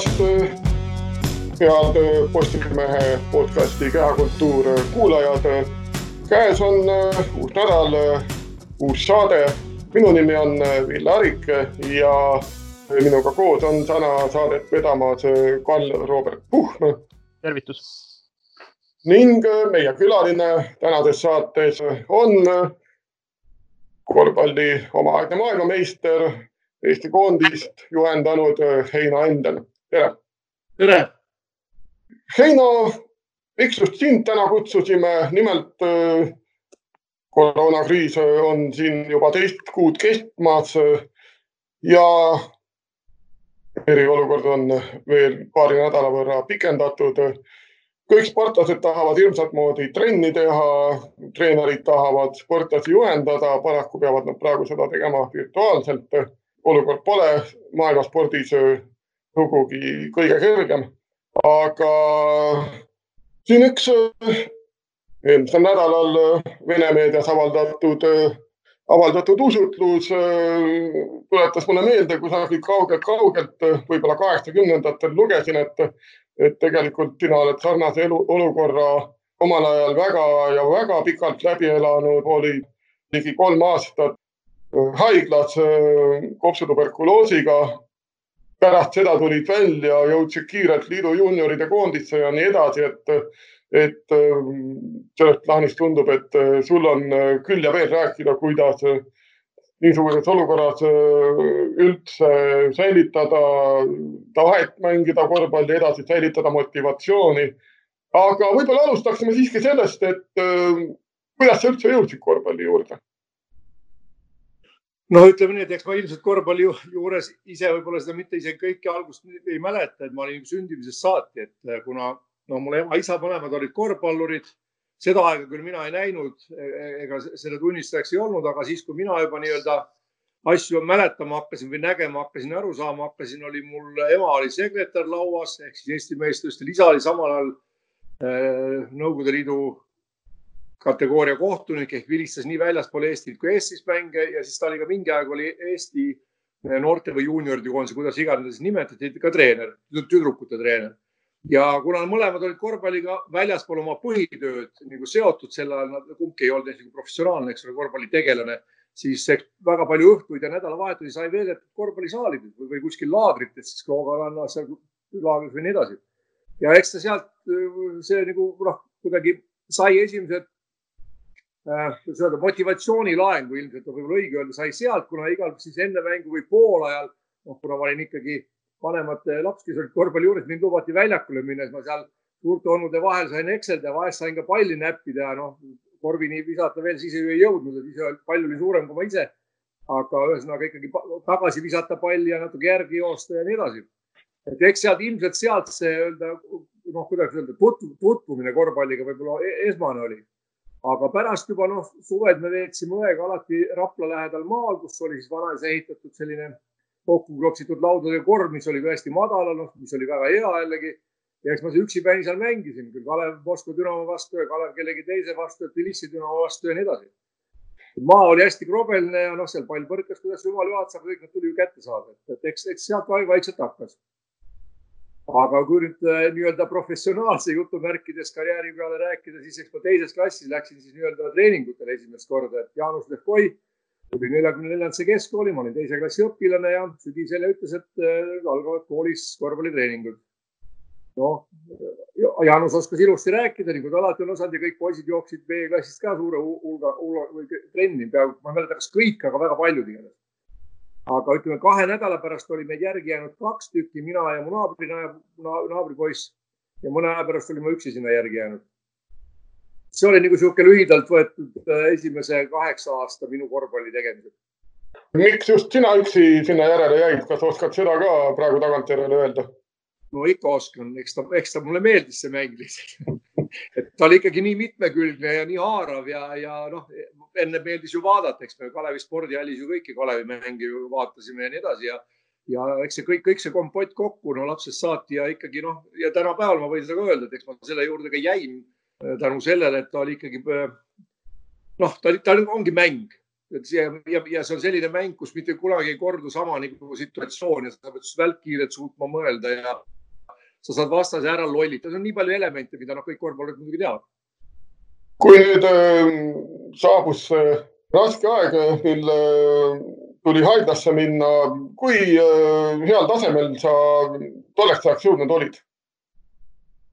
päevast, head Postimehe podcasti Kehakultuur kuulajad. käes on uus nädal, uus saade. minu nimi on Ville Arik ja minuga koos on täna saadet vedamas Karl-Robert Puhm. tervitus. ning meie külaline tänases saates on korvpalli omaaegne maailmameister Eesti koondist juhendanud Heino Endel. Tere. tere. Heino, miks just sind täna kutsusime, nimelt koroonakriis on siin juba teist kuud kestmas ja eriolukord on veel paari nädala võrra pikendatud. kõik sportlased tahavad hirmsat moodi trenni teha, treenerid tahavad sportlasi juhendada, paraku peavad nad praegu seda tegema virtuaalselt olukord pole maailma spordis sugugi kõige kergem. aga siin üks eelmisel nädalal Vene meedias avaldatud, avaldatud usutlus tuletas mulle meelde kusagilt kaugelt-kaugelt, võib-olla kaheksakümnendatel lugesin, et, et tegelikult sina oled sarnase elu, olukorra omal ajal väga ja väga pikalt läbi elanud, olid ligi kolm aastat haiglas kopsutuberkuloosiga. Pärast seda tulid välja, jõudsid kiirelt liidu juunioride koondisse ja nii edasi, et, et sellest plaanist tundub, et sul on küll ja veel rääkida, kuidas niisuguses olukorras üldse säilitada tahet mängida korvpalli edasi, säilitada motivatsiooni. aga võib-olla alustaksime siiski sellest, et kuidas sa üldse jõudsid korvpalli juurde? No ütleme nii, et eks ma ilmselt korvpalli juures ise võib-olla seda mitte isegi kõike algust ei mäleta, et ma olin sündimisest saati, et äh, kuna no mul ema-isa mõlemad olid korvpallurid, seda aega küll mina ei näinud e-, e-, ega selle tunnistajaks ei olnud, aga siis, kui mina juba nii-öelda asju mäletama hakkasin või nägema hakkasin, aru saama hakkasin, oli mul ema oli sekretär lauas ehk siis Eesti meestristel, isa oli samal ajal äh, Nõukogude Liidu kategooria kohtunik ehk vilistas nii väljaspool Eestit kui Eestis mänge ja siis ta oli ka mingi aeg oli Eesti noorte või juunioride koondise, kuidas iganes nimetati, ka treener, tüdrukute treener. ja kuna mõlemad olid korvpalliga väljaspool oma põhitööd nagu seotud sel ajal, nad kumbki ei olnud nagu professionaalne, eks ole, korvpallitegelane, siis väga palju õhtuid ja nädalavahetusi sai veedetud korvpallisaalides või, või kuskil laagrites, siis Kloogalannas, laagris või nii edasi. ja eks ta sealt see nagu noh, kuidagi sai esimesed kuidas öelda, motivatsioonilaeng, kui ilmselt on võib-olla õige öelda, sai sealt, kuna igal siis enne mängu või poolajal, noh, kuna ma olin ikkagi vanemate laps, kes olid korvpalli juures, mind lubati väljakule minna, siis ma seal suurte onude vahel sain ekselda vahest sain ka palli näppida ja noh, korvini visata veel siis ei jõudnud, ise pall oli suurem kui ma ise. aga ühesõnaga ikkagi tagasi visata palli ja natuke järgi joosta ja nii edasi. et eks sealt ilmselt sealt see öelda, noh, kuidas öelda, tutvumine korvpalliga võib-olla e-, esmane oli aga pärast juba noh, suved me veetsime õega alati Rapla lähedal maal, kus oli siis vanaisa ehitatud selline kokku klopsitud laudade korv, mis oli ka hästi madalal, noh, mis oli väga hea jällegi. ja eks ma üksipäini seal mängisin küll Kalev Moskva Dünamo vastu ja Kalev kellegi teise vastu ja Tbilisi Dünamo vastu ja nii edasi. maa oli hästi krobelne ja noh, seal pall põrkas, kuidas jumal juhatas, aga kõik nad tuli ju kätte saada, et eks, eks sealt vaikselt hakkas aga kui nüüd äh, nii-öelda professionaalse jutumärkides karjääri peale rääkida, siis eks ma teises klassis läksin siis nii-öelda treeningutele esimest korda, et Jaanus Lehkoi tuli neljakümne neljandasse keskkooli, ma olin teise klassi õpilane ja sügisel ütles, et äh, algavad koolis korvpallitreeningud. noh, Jaanus oskas ilusti rääkida, nagu ta alati on osanud ja kõik poisid jooksid B-klassist ka suure hulga, hulga trenni peaaegu, ma ei mäleta, kas kõik, aga väga paljud igatahes aga ütleme, kahe nädala pärast oli meid järgi jäänud kaks tükki, mina ja mu naabri, naabripoiss ja mõne aja pärast olin ma üksi sinna järgi jäänud. see oli nagu niisugune lühidalt võetud äh, esimese kaheksa aasta minu korvpalli tegemised. miks just sina üksi sinna järele jäid, kas oskad seda ka praegu tagantjärele öelda? no ikka oskan, eks ta, eks ta mulle meeldis see mäng lihtsalt et ta oli ikkagi nii mitmekülgne ja nii haarav ja, ja noh, enne meeldis ju vaadata, eks me Kalevi spordihallis ju kõiki Kalevi mänge ju vaatasime ja nii edasi ja, ja eks see kõik, kõik see kompott kokku no lapsest saati ja ikkagi noh, ja tänapäeval ma võin seda ka öelda, et eks ma selle juurde ka jäin äh, tänu sellele, et ta oli ikkagi äh, noh, ta ta ongi mäng. See ja, ja see on selline mäng, kus mitte kunagi ei kordu sama nagu situatsioon ja sa pead välkkiirelt suutma mõelda ja sa saad vastase ära lollitada, on nii palju elemente, mida noh, kõik korvpallurid muidugi teavad. kui nüüd äh, saabus äh, raske aeg, mil äh, tuli haiglasse minna, kui äh, heal tasemel sa tolleks ajaks jõudnud olid?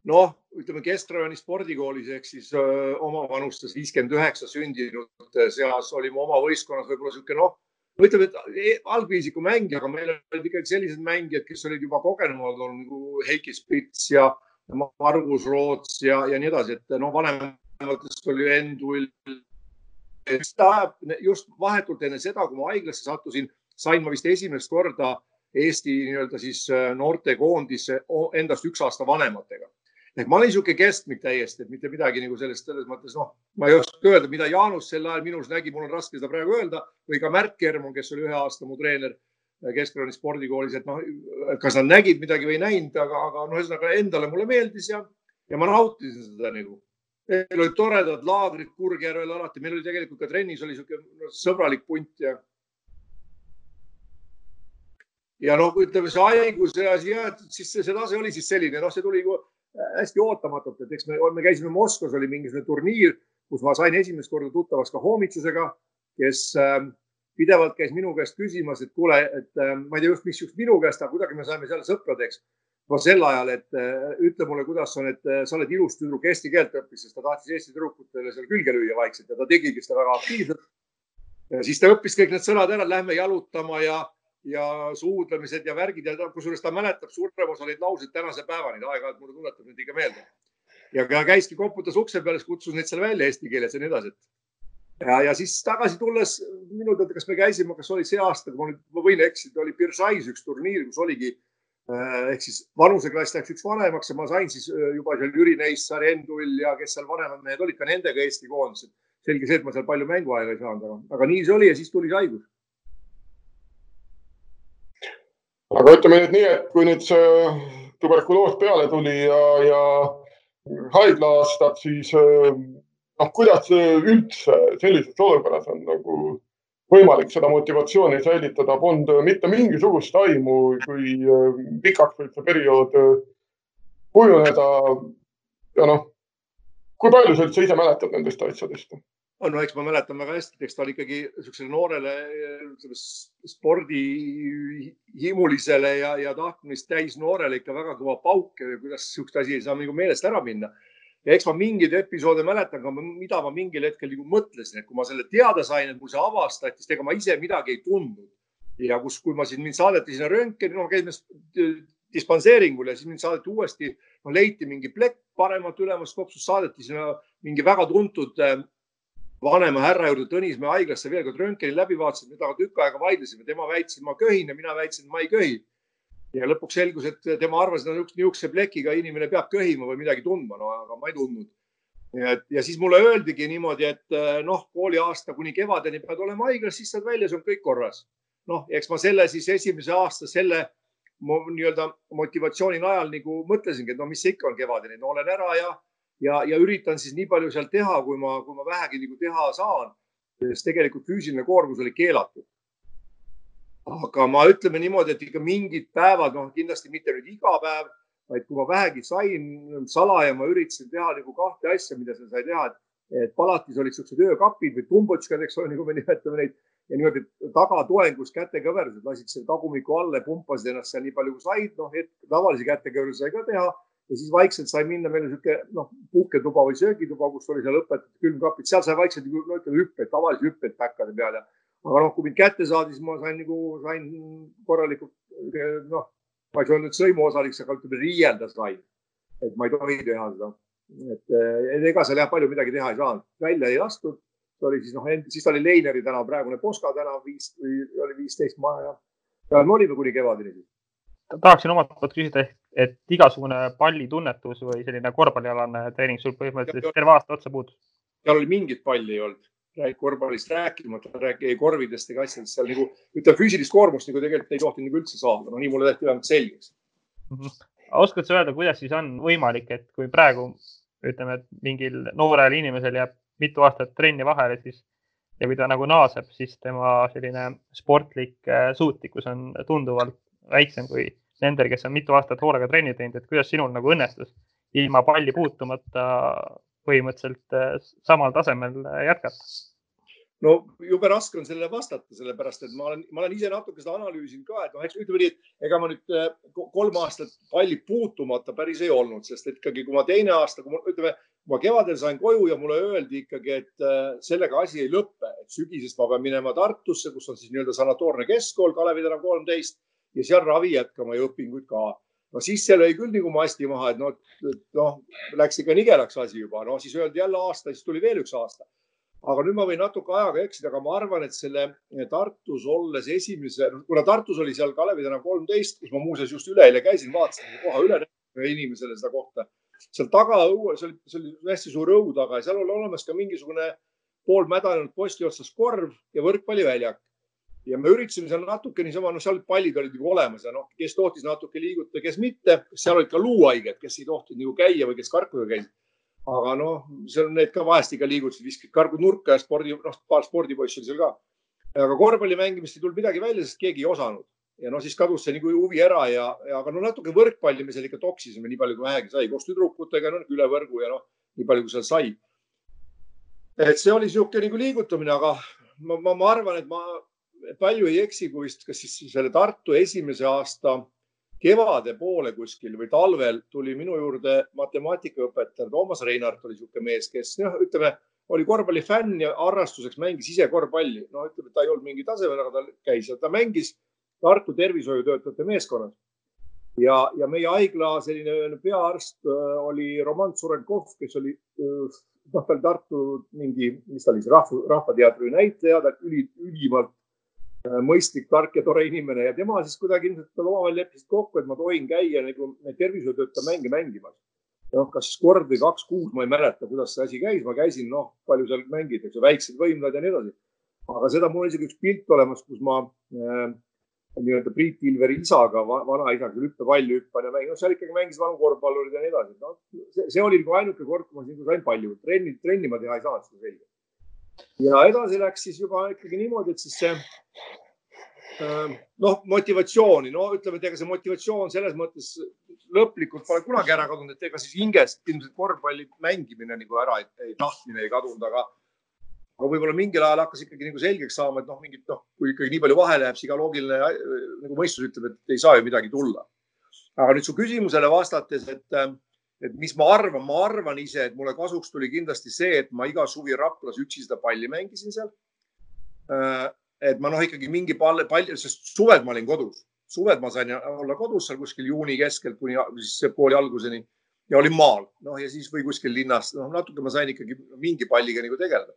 noh, ütleme Kesk-Rajoni spordikoolis ehk siis öö, oma vanustes viiskümmend üheksa sündinute seas olime oma võistkonnas võib-olla niisugune noh, ütleme, et e, algviisiku mängija, aga meil olid ikkagi sellised mängijad, kes olid juba kogenumad olnud nagu Heiki Spits ja Margus Roots ja, ja nii edasi, et noh, vanematest oli Enduil. just vahetult enne seda, kui ma haiglasse sattusin, sain ma vist esimest korda Eesti nii-öelda siis noortekoondisse endast üks aasta vanematega ehk ma olin niisugune keskmik täiesti, et mitte midagi nagu sellest, selles mõttes, noh, ma ei oska öelda, mida Jaanus sel ajal minus nägi, mul on raske seda praegu öelda või ka Märt Kermon, kes oli ühe aasta mu treener Keskkonna spordikoolis, et noh, kas nad nägid midagi või ei näinud, aga, aga noh, ühesõnaga endale mulle meeldis ja, ja ma nautisin seda nagu. meil olid toredad laagrid Kurgjärvel alati, meil oli tegelikult ka trennis oli niisugune no, sõbralik punt ja ja noh, ütleme see haigus ja asi jah, siis see, see tase oli siis selline, noh, see tuli hästi ootamatult, et eks me, me käisime Moskvas, oli mingisugune turniir, kus ma sain esimest korda tuttavaks ka Hoomitsusega, kes äh, pidevalt käis minu käest küsimas, et kuule, et äh, ma ei tea just, mis just minu käest, aga kuidagi me saime seal sõpradeks juba sel ajal, et äh, ütle mulle, kuidas on, et äh, sa oled ilus tüdruk, eesti keelt õppis, sest ta tahtis Eesti tüdrukutele seal külge lüüa vaikselt ja ta tegigi seda väga aktiivselt. ja siis ta õppis kõik need sõnad ära, lähme jalutama ja ja suudlemised ja värgid ja kusjuures ta mäletab suurem osa neid lauseid tänase päevani, aeg-ajalt mulle tuletab neid ikka meelde. ja käiski, koputas ukse peale, siis kutsus neid seal välja eesti keeles ja nii edasi. ja, ja siis tagasi tulles minu teada, kas me käisime, kas oli see aasta, kui ma nüüd, ma võin eksida, oli Biržais üks turniir, kus oligi äh, ehk siis vanuseklass läks üks vanemaks ja ma sain siis äh, juba seal Jüri Neissaar, Enn Tull ja kes seal vanemad mehed olid, ka nendega Eesti koondised. selge see, et ma seal palju mänguaega ei saanud, aga, aga nii see oli ja siis tuli see haigus aga ütleme nüüd nii, et kui nüüd see tuberkuloos peale tuli ja, ja haigla-aastad, siis noh, kuidas üldse sellises olukorras on nagu võimalik seda motivatsiooni säilitada, polnud mitte mingisugust aimu, kui pikaks võib see periood kujuneda. ja noh, kui palju sa üldse ise mäletad nendest asjadest? On, no eks ma mäletan väga hästi, eks ta oli ikkagi niisugusele noorele spordihimulisele ja, ja tahtmist täis noorele ikka väga kõva pauk kuidas niisugust asi ei saa nagu meelest ära minna. ja eks ma mingeid episoode mäletan ka, mida ma mingil hetkel nagu mõtlesin, et kui ma selle teada sain, et mul see avastati, siis ega ma ise midagi ei tundnud. ja kus, kui ma siin, mind saadeti sinna röntgeni, no käisime dispanseeringul ja siis mind saadeti uuesti, no leiti mingi plekk paremat ülemast kopsust, saadeti sinna mingi väga tuntud vanema härra juurde Tõnismäe haiglasse veel kord röntgeni läbi vaatasime, temaga tükk aega vaidlesime, tema väitis, et ma köhin ja mina väitsin, et ma ei köhi. ja lõpuks selgus, et tema arvas, et niisuguse plekiga inimene peab köhima või midagi tundma, no aga ma ei tundnud. et ja siis mulle öeldigi niimoodi, et noh, kooliaasta kuni kevadeni pead olema haiglas, siis saad välja, see on kõik korras. noh, eks ma selle siis esimese aasta selle nii-öelda motivatsiooni najal nagu mõtlesingi, et no mis see ikka on kevadeni, no olen ära ja ja, ja üritan siis nii palju seal teha, kui ma, kui ma vähegi nagu teha saan, sest tegelikult füüsiline koormus oli keelatud. aga ma ütleme niimoodi, et ikka mingid päevad, noh, kindlasti mitte nüüd iga päev, vaid kui ma vähegi sain salaja, ma üritasin teha nagu kahte asja, mida sa sai teha, et, et palatis olid siuksed öökapid või tumbotškad, eks ole, nagu me nimetame neid ja niimoodi tagatoengus kätekõverused, lasid selle tagumiku alla ja pumpasid ennast seal nii palju kui said, noh, tavalise kätekõveruse sai ka teha ja siis vaikselt sai minna, meil on niisugune noh, puhketuba või söögituba, kus oli seal õpetatud külmkapid, seal sai vaikselt nagu no ütleme hüppeid, tavalisi hüppeid päkkade peal ja aga noh, kui mind kätte saadi, siis ma sain nagu, sain korralikult noh, ma ei saa öelda, et sõimuosaliseks, aga ütleme riielda sain. et ma ei tohi teha seda. et ega seal jah, palju midagi teha ei saanud, välja ei lastud. see oli siis noh, siis oli Leineri tänav, praegune Poska tänav, viis või oli viisteist maja ja, ja me olime kuni kevadeni tahaksin omalt poolt küsida, et igasugune pallitunnetus või selline korvpallialane treening sul põhimõtteliselt terve aasta otsa puudus? seal oli mingit palli ei olnud, korvpallist rääkimata, räägi ei korvidest ega asjadest, seal nagu ütleme, füüsilist koormust nagu tegelikult ei tohtinud nagu üldse saada, no nii mulle tehti vähemalt selgeks mm. -hmm. oskad sa öelda, kuidas siis on võimalik, et kui praegu ütleme, et mingil noorel inimesel jääb mitu aastat trenni vahele, siis ja kui ta nagu naaseb, siis tema selline sportlik äh, suutlikkus on tunduvalt väiksem kui nendel, kes on mitu aastat hoolega trenni teinud, et kuidas sinul nagu õnnestus ilma palli puutumata põhimõtteliselt äh, samal tasemel jätkata? no jube raske on sellele vastata, sellepärast et ma olen, ma olen ise natuke seda analüüsinud ka, et noh, eks ütleme nii, et ega ma nüüd äh, kolm aastat palli puutumata päris ei olnud, sest ikkagi, kui ma teine aasta, kui ma ütleme, ma kevadel sain koju ja mulle öeldi ikkagi, et äh, sellega asi ei lõpe, et sügisest ma pean minema Tartusse, kus on siis nii-öelda sanatoorne keskkool, Kalevi tänav kolmteist ja seal ravi jätkama ja õpinguid ka. no siis see lõi küll nagu masti maha, et noh, noh, läks ikka nigelaks asi juba, no siis öeldi jälle aasta, siis tuli veel üks aasta aga nüüd ma võin natuke ajaga eksida, aga ma arvan, et selle Tartus olles esimese, kuna Tartus oli seal Kalevi tänav kolmteist, kus ma muuseas just üleeile käisin, vaatasin koha üle inimesele seda kohta. seal taga õues oli, see oli hästi suur õu taga ja seal oli olemas ka mingisugune poolmädanenud posti otsas korv ja võrkpalliväljak. Ja me üritasime seal natuke niisama, noh, seal pallid olid nagu olemas ja noh, kes tohtis natuke liigutada, kes mitte. seal olid ka luuhaiged, kes ei tohtinud nagu käia või kes karkuga käisid aga noh, seal need ka vahest ikka liigutasid, viskasid kargud nurka ja spordi, noh, paar spordipoissi oli seal ka. aga korvpalli mängimist ei tulnud midagi välja, sest keegi ei osanud ja noh, siis kadus see nagu huvi ära ja, ja aga no natuke võrkpalli me seal ikka toksisime nii palju, kui vähegi sai koos tüdrukutega no, üle võrgu ja noh, nii palju, kui seal sai. et see oli niisugune nagu liigutamine, aga ma, ma, ma arvan, et ma palju ei eksi, kui vist, kas siis selle Tartu esimese aasta kevade poole kuskil või talvel tuli minu juurde matemaatikaõpetaja Toomas Reinart oli niisugune mees, kes noh, ütleme, oli korvpallifänn ja harrastuseks mängis ise korvpalli. no ütleme, ta ei olnud mingi tasemel, aga ta käis ja ta mängis Tartu tervishoiutöötajate meeskonnas. ja, ja meie haigla selline peaarst äh, oli Roman Surenkov, kes oli äh, noh, ta oli Tartu mingi, mis ta oli rahva, rahvateatri näitleja, ta üli, ülimalt mõistlik, tark ja tore inimene ja tema siis kuidagi ilmselt omavahel leppisid kokku, et ma tohin käia nagu tervishoiutöötaja mänge mängimas. noh, kas kord või kaks kuud, ma ei mäleta, kuidas see asi käis, ma käisin, noh, palju seal mängid, eks ju, väiksed võimlad ja nii edasi. aga seda mul on isegi üks pilt olemas, kus ma äh, nii-öelda Priit Ilveri isaga, vanaisaga hüppepalli hüppan ja mängin, noh, seal ikkagi mängis vanu korvpallurid ja nii edasi. noh, see, see oli nagu ainuke kord, kui ma siin sain palju trenni, trenni ma teha ei saanud, seda selge ja edasi läks siis juba ikkagi niimoodi, et siis see ähm, noh, motivatsiooni, no ütleme, et ega see motivatsioon selles mõttes lõplikult pole kunagi ära kadunud, et ega siis hingest ilmselt korvpalli mängimine nagu ära ei, ei tahtmine ei kadunud, aga aga võib-olla mingil ajal hakkas ikkagi nagu selgeks saama, et noh, mingit noh, kui ikkagi nii palju vahe läheb, siis iga loogiline äh, nagu mõistus ütleb, et ei saa ju midagi tulla. aga nüüd su küsimusele vastates, et äh, et mis ma arvan, ma arvan ise, et mulle kasuks tuli kindlasti see, et ma iga suvi Raplas üksi seda palli mängisin seal. Äh, et ma noh, ikkagi mingi palli, palli, sest suved ma olin kodus, suved ma sain olla kodus seal kuskil juuni keskel kuni siis kooli alguseni. Ja olin maal, noh ja siis või kuskil linnas, noh natuke ma sain ikkagi mingi palliga nagu tegeleda.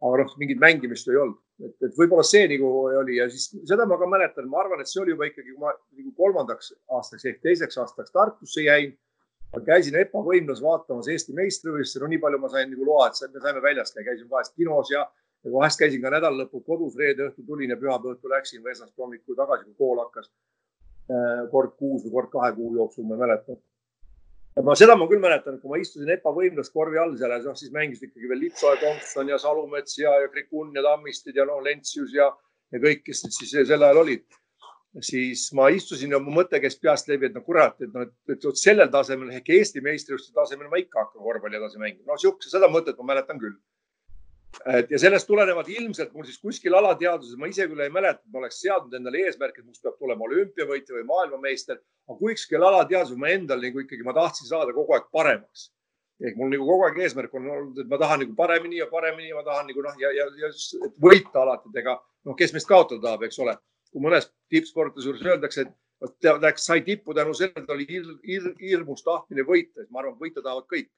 aga noh, mingit mängimist ei olnud, et, et võib-olla see nagu oli ja siis seda ma ka mäletan, ma arvan, et see oli juba ikkagi, kui ma nagu kolmandaks aastaks ehk teiseks aastaks Tartusse jäin ma käisin EPA võimlas vaatamas Eesti meistrivõistlusi, no nii palju ma sain nagu loa, et me saime väljas käia, käisin vahest kinos ja, ja vahest käisin ka nädalalõpul kodus, reede õhtul tulin ja pühapäeva õhtul läksin või esmaspäeva hommikul tagasi, kui kool hakkas. Äh, kord kuus või kord kahe kuu jooksul, ma ei mäleta. ma seda ma küll mäletan, et kui ma istusin EPA võimlas korvi all seal ja noh, siis mängisid ikkagi veel Litso ja Tomson ja Salumets ja, ja Krikun ja Tammistid ja noh, Lentsius ja, ja kõik, kes siis sel ajal olid siis ma istusin ja mu mõte käis peast läbi, et no kurat, et noh, et vot sellel tasemel ehk Eesti meistrivõistluste tasemel ma ikka hakkan korvpalli edasi mängima. no sihukese, seda mõtet ma mäletan küll. et ja sellest tulenevalt ilmselt mul siis kuskil alateadvuses, ma ise küll ei mäleta, et ma oleks seadnud endale eesmärki, et must peab tulema olümpiavõitja või maailmameister, aga kuskil alateadvuses ma endal nagu ikkagi, ma tahtsin saada kogu aeg paremaks ehk mul nagu kogu aeg eesmärk on olnud, et ma tahan nagu paremini ja paremini, ma tahan nagu noh, ja, ja, ja võita alati, et ega noh, kes meist kaotada tahab, eks ole kui mõnes tippsportlase juures öeldakse, et ta läks, sai tippu tänu sellele, et oli hir, hir, hirmus tahtmine võita, siis ma arvan, võita tahavad kõik,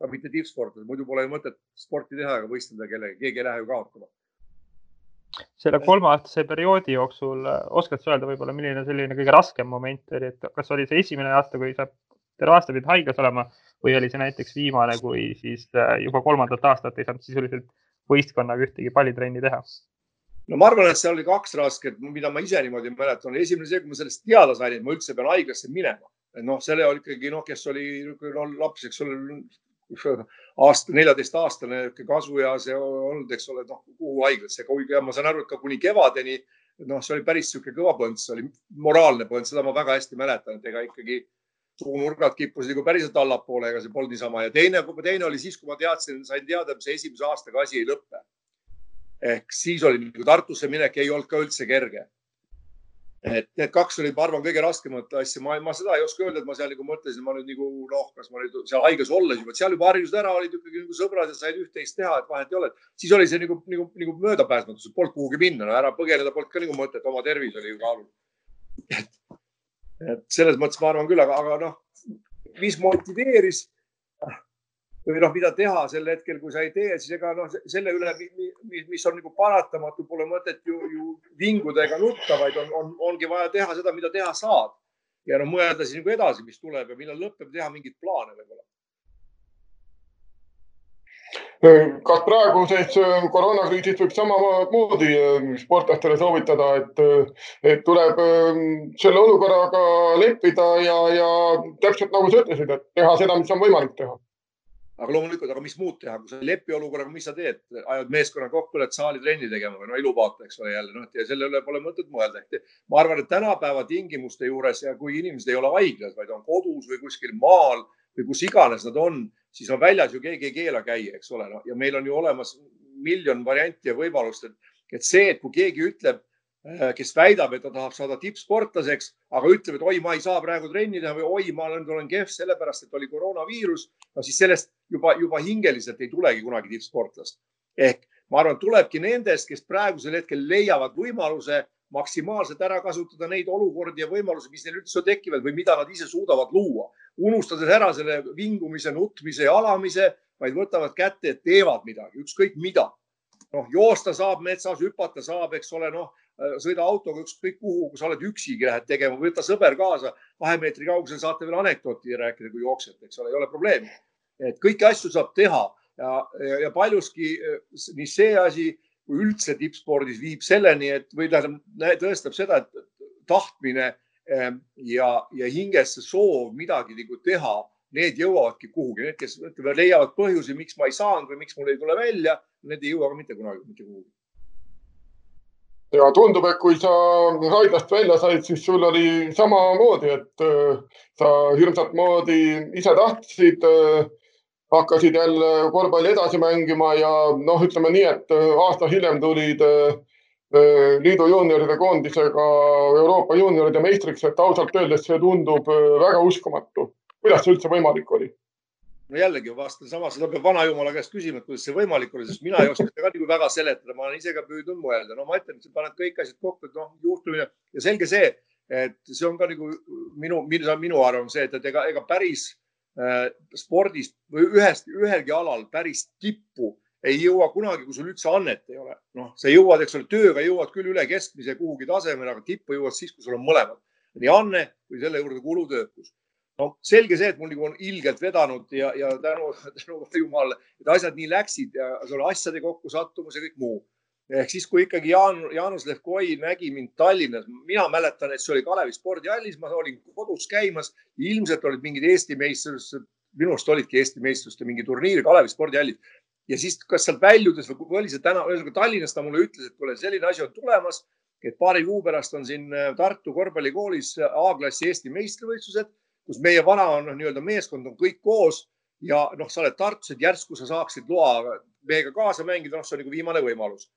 aga mitte tippsportlased, muidu pole ju mõtet sporti teha ega võistelda kellegagi, keegi ei lähe ju kaotama. selle kolmeaastase perioodi jooksul äh, oskad sa öelda võib-olla, milline selline kõige raskem moment oli, et kas oli see esimene aasta, kui sa terve aasta pidid haiglas olema või oli see näiteks viimane, kui siis äh, juba kolmandat aastat ei saanud sisuliselt võistkonnaga ühtegi pallitrenni teha? No ma arvan, et seal oli kaks rasket, mida ma ise niimoodi mäletan. esimene see, kui ma sellest teada sain, et ma üldse pean haiglasse minema. et noh, selle ikkagi noh, kes oli no, laps, eks ole, aasta, neljateistaastane kasueas olnud, eks ole, noh, kuhu haiglasse, ja ma saan aru, et ka kuni kevadeni, noh, see oli päris niisugune kõva põnts, see oli moraalne põnts, seda ma väga hästi mäletan, et ega ikkagi suunurgad kippusid nagu päriselt allapoole, ega see polnud niisama ja teine, teine oli siis, kui ma teadsin, sain teada, et see esimese aastaga asi ei lõpe. Ehk siis oli nagu Tartusse minek ei olnud ka üldse kerge et need kaks olid, ma arvan, kõige raskemat asja, ma, ma seda ei oska öelda, et ma seal nagu mõtlesin, ma nüüd nagu noh, kas ma nüüd seal haiglas olles juba, seal juba harjusid ära, olid ikkagi nagu sõbrad ja said üht-teist teha, et vahet ei ole. siis oli see nagu, nagu, nagu möödapääsmatus, polnud kuhugi minna, no ära põgeneda polnud ka nagu mõtet, oma tervis oli ju kaalul. et, et selles mõttes ma arvan küll, aga, aga noh, mis motiveeris või noh, mida teha sel hetkel, kui sa ei tee, siis ega noh, selle üle, mis on nagu paratamatu, pole mõtet ju, ju vinguda ega nutta, vaid on, on, ongi vaja teha seda, mida teha saad. ja noh, mõelda siis nagu edasi, mis tuleb ja millal lõpeb, teha mingeid plaane võib-olla kas praeguses äh, koroonakriisis võib samamoodi äh, sportlastele soovitada, et, äh, et tuleb selle olukorraga leppida ja, ja täpselt nagu sa ütlesid, et teha seda, mis on võimalik teha aga loomulikult, aga mis muud teha, kui sa ei lepi olukorraga, mis sa teed, ajad meeskonna kokku, lähed saali trenni tegema või no ilupaata, eks ole jälle, noh ja selle üle pole mõtet mõelda. ma arvan, et tänapäeva tingimuste juures ja kui inimesed ei ole haiglas, vaid on kodus või kuskil maal või kus iganes nad on, siis on väljas ju keegi ei keela käia, eks ole no,. ja meil on ju olemas miljon varianti ja võimalust, et, et see, et kui keegi ütleb, kes väidab, et ta tahab saada tippsportlaseks, aga ütleb, et oi, ma ei saa praegu trenni teha või oi, ma olen, olen kehv sellepärast, et oli koroonaviirus. no siis sellest juba, juba hingeliselt ei tulegi kunagi tippsportlast. ehk ma arvan, tulebki nendest, kes praegusel hetkel leiavad võimaluse maksimaalselt ära kasutada neid olukordi ja võimalusi, mis neil üldse tekivad või mida nad ise suudavad luua, unustades ära selle vingumise, nutmise ja alamise, vaid võtavad kätte ja teevad midagi, ükskõik mida. noh, joosta saab metsas, hüpata saab, eks ole, noh Äh, sõida autoga ükskõik kuhu, kui sa oled üksigi, lähed tegema, võta sõber kaasa, kahe meetri kaugusel saate veel anekdooti rääkida, kui jooksete, eks ole, ei ole probleemi. et kõiki asju saab teha ja, ja, ja paljuski äh, nii see asi kui üldse tippspordis viib selleni, et või tähendab, tõestab seda, et tahtmine ähm, ja, ja hinges see soov midagi nagu teha, need jõuavadki kuhugi, need, kes ütleme, leiavad põhjusi, miks ma ei saanud või miks mul ei tule välja, need ei jõua ka mitte kunagi mitte kuhugi ja tundub, et kui sa haiglast välja said, siis sul oli samamoodi, et äh, sa hirmsat moodi ise tahtsid, äh, hakkasid jälle korvpalli edasi mängima ja noh, ütleme nii, et äh, aasta hiljem tulid liidu juunioride koondisega Euroopa juunioride meistriks, et ausalt öeldes see tundub väga uskumatu. kuidas see üldse võimalik oli? No jällegi vastan sama, seda peab vanajumala käest küsima, et kuidas see võimalik oli, sest mina ei oska seda ka nagu väga seletada, ma olen ise ka püüdnud mõelda, no ma ütlen, et sa paned kõik asjad kokku, et noh, juhtumine. Ja selge see, et see on ka nagu minu, minu arvamus see, et, et ega, ega päris äh, spordis või ühest, ühelgi alal päris tippu ei jõua kunagi, kui sul üldse annet ei ole. noh, sa jõuad, eks ole, tööga jõuad küll üle keskmise kuhugi tasemele, aga tippu jõuad siis, kui sul on mõlemad, nii anne kui selle juurde kulutöökus no selge see, et mul nagu on ilgelt vedanud ja, ja tänu, tänu jumalale, et asjad nii läksid ja selle asjade kokkusattumus ja kõik muu. ehk siis, kui ikkagi Jaan, Jaanus Levkoi nägi mind Tallinnas, mina mäletan, et see oli Kalevi spordihallis, ma olin kodus käimas, ilmselt olid mingid Eesti meistrivõistlused, minu arust olidki Eesti meistrivõistluste mingi turniir Kalevi spordihallis ja siis, kas sealt väljudes või oli see täna, ühesõnaga Tallinnas ta mulle ütles, et kuule, selline asi on tulemas, et paari kuu pärast on siin Tartu korvpallikoolis A-klassi Eesti meistrivõistlused kus meie vana on noh, nii-öelda meeskond on kõik koos ja noh, sa oled Tartus, et järsku sa saaksid loa meiega kaasa mängida, noh, see on nagu viimane võimalus.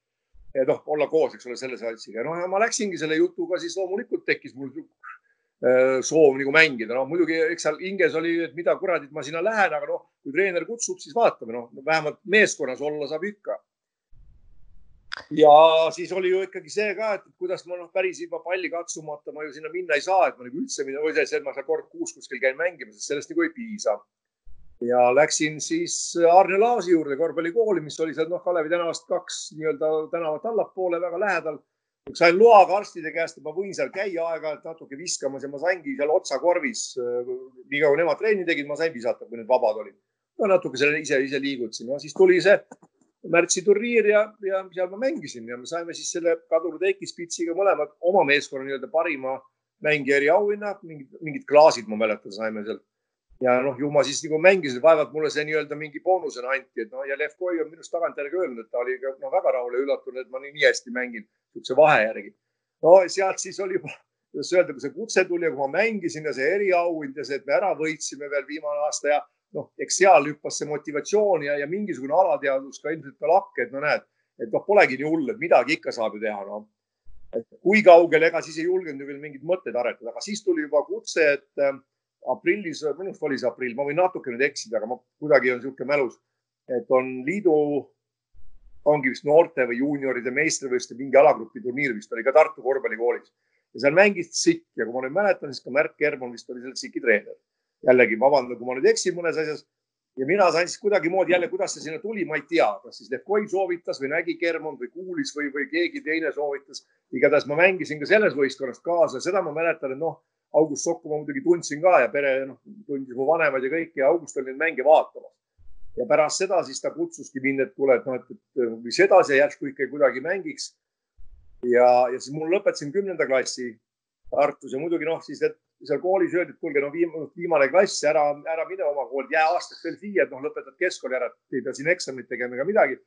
et noh, olla koos, eks ole, selle satsiga. noh, ja ma läksingi selle jutuga, siis loomulikult tekkis mul äh, soov nagu mängida, noh muidugi, eks seal hinges oli, et mida kuradit ma sinna lähen, aga noh, kui treener kutsub, siis vaatame, noh, vähemalt meeskonnas olla saab ikka ja siis oli ju ikkagi see ka, et kuidas ma noh, päris ilma palli katsumata ma ju sinna minna ei saa, et ma nagu üldse minna või see, et ma seal kord kuus kuskil käin mängimas, sellest nagu ei piisa. ja läksin siis Arne Laasi juurde korvpallikooli, mis oli seal noh, Kalevi tänavast kaks nii-öelda tänavat allapoole väga lähedal. sain loaga arstide käest, et ma võin seal käia aeg-ajalt natuke viskamas ja ma saingi seal otsakorvis, nii kaua nemad trenni tegid, ma sain visata, kui need vabad olid. no natuke selle ise, ise liigutasin, no siis tuli see märtsiturniir ja, ja seal ma mängisin ja me saime siis selle kadunud Eiki Spitsiga mõlemad oma meeskonna nii-öelda parima mängija eriauhinna, mingid, mingid klaasid, ma mäletan, saime sealt. ja noh, ju ma siis nagu mängisin, vaevalt mulle see nii-öelda mingi boonusena anti, et noh, ja Lev Koi on minust tagantjärgi öelnud, et ta oli ka no, väga rahul ja üllatunud, et ma nii, nii hästi mängin niisuguse vahe järgi. no sealt siis oli juba, kuidas öelda, kui see kutse tuli ja kui ma mängisin ja see eriauhind ja see, et me ära võitsime veel viimane aasta ja noh, eks seal hüppas see motivatsioon ja, ja mingisugune alateadvus ka ilmselt ka lakke, et no näed, et noh, polegi nii hull, et midagi ikka saab ju teha, noh. et kui kaugele, ega siis ei julgenud ju veel mingeid mõtteid aretada, aga siis tuli juba kutse, et aprillis, minu arust oli see aprill, ma võin natuke nüüd eksida, aga ma kuidagi on niisugune mälus, et on liidu, ongi vist noorte või juunioride meistrivõistluste mingi alagrupi turniir vist oli ka Tartu korvpallikoolis ja seal mängis Sikk ja kui ma nüüd mäletan, siis ka Märt Kermon vist oli seal Siki treener. Jällegi vabandan, kui ma nüüd eksin mõnes asjas ja mina sain siis kuidagimoodi jälle, kuidas see sinna tuli, ma ei tea, kas siis Levkoi soovitas või nägi Kermon või kuulis või, või keegi teine soovitas. igatahes ma mängisin ka selles võistkonnas kaasa, seda ma mäletan, et noh August Sokku ma muidugi tundsin ka ja pere noh, tundis mu vanemad ja kõik ja August oli neid mänge vaatamas. ja pärast seda siis ta kutsuski mind, et kuule, et noh, et, mis edasi järsku ikka kuidagi mängiks. ja, ja siis mul lõpetasin kümnenda klassi Tartus ja muidugi noh, siis et seal koolis öeldi, et kuulge, no viimane, klass, ära, ära mine oma kooli, jää aastaks veel siia, et noh, lõpetad keskkooli ära, ei pea siin eksamit tegema ega midagi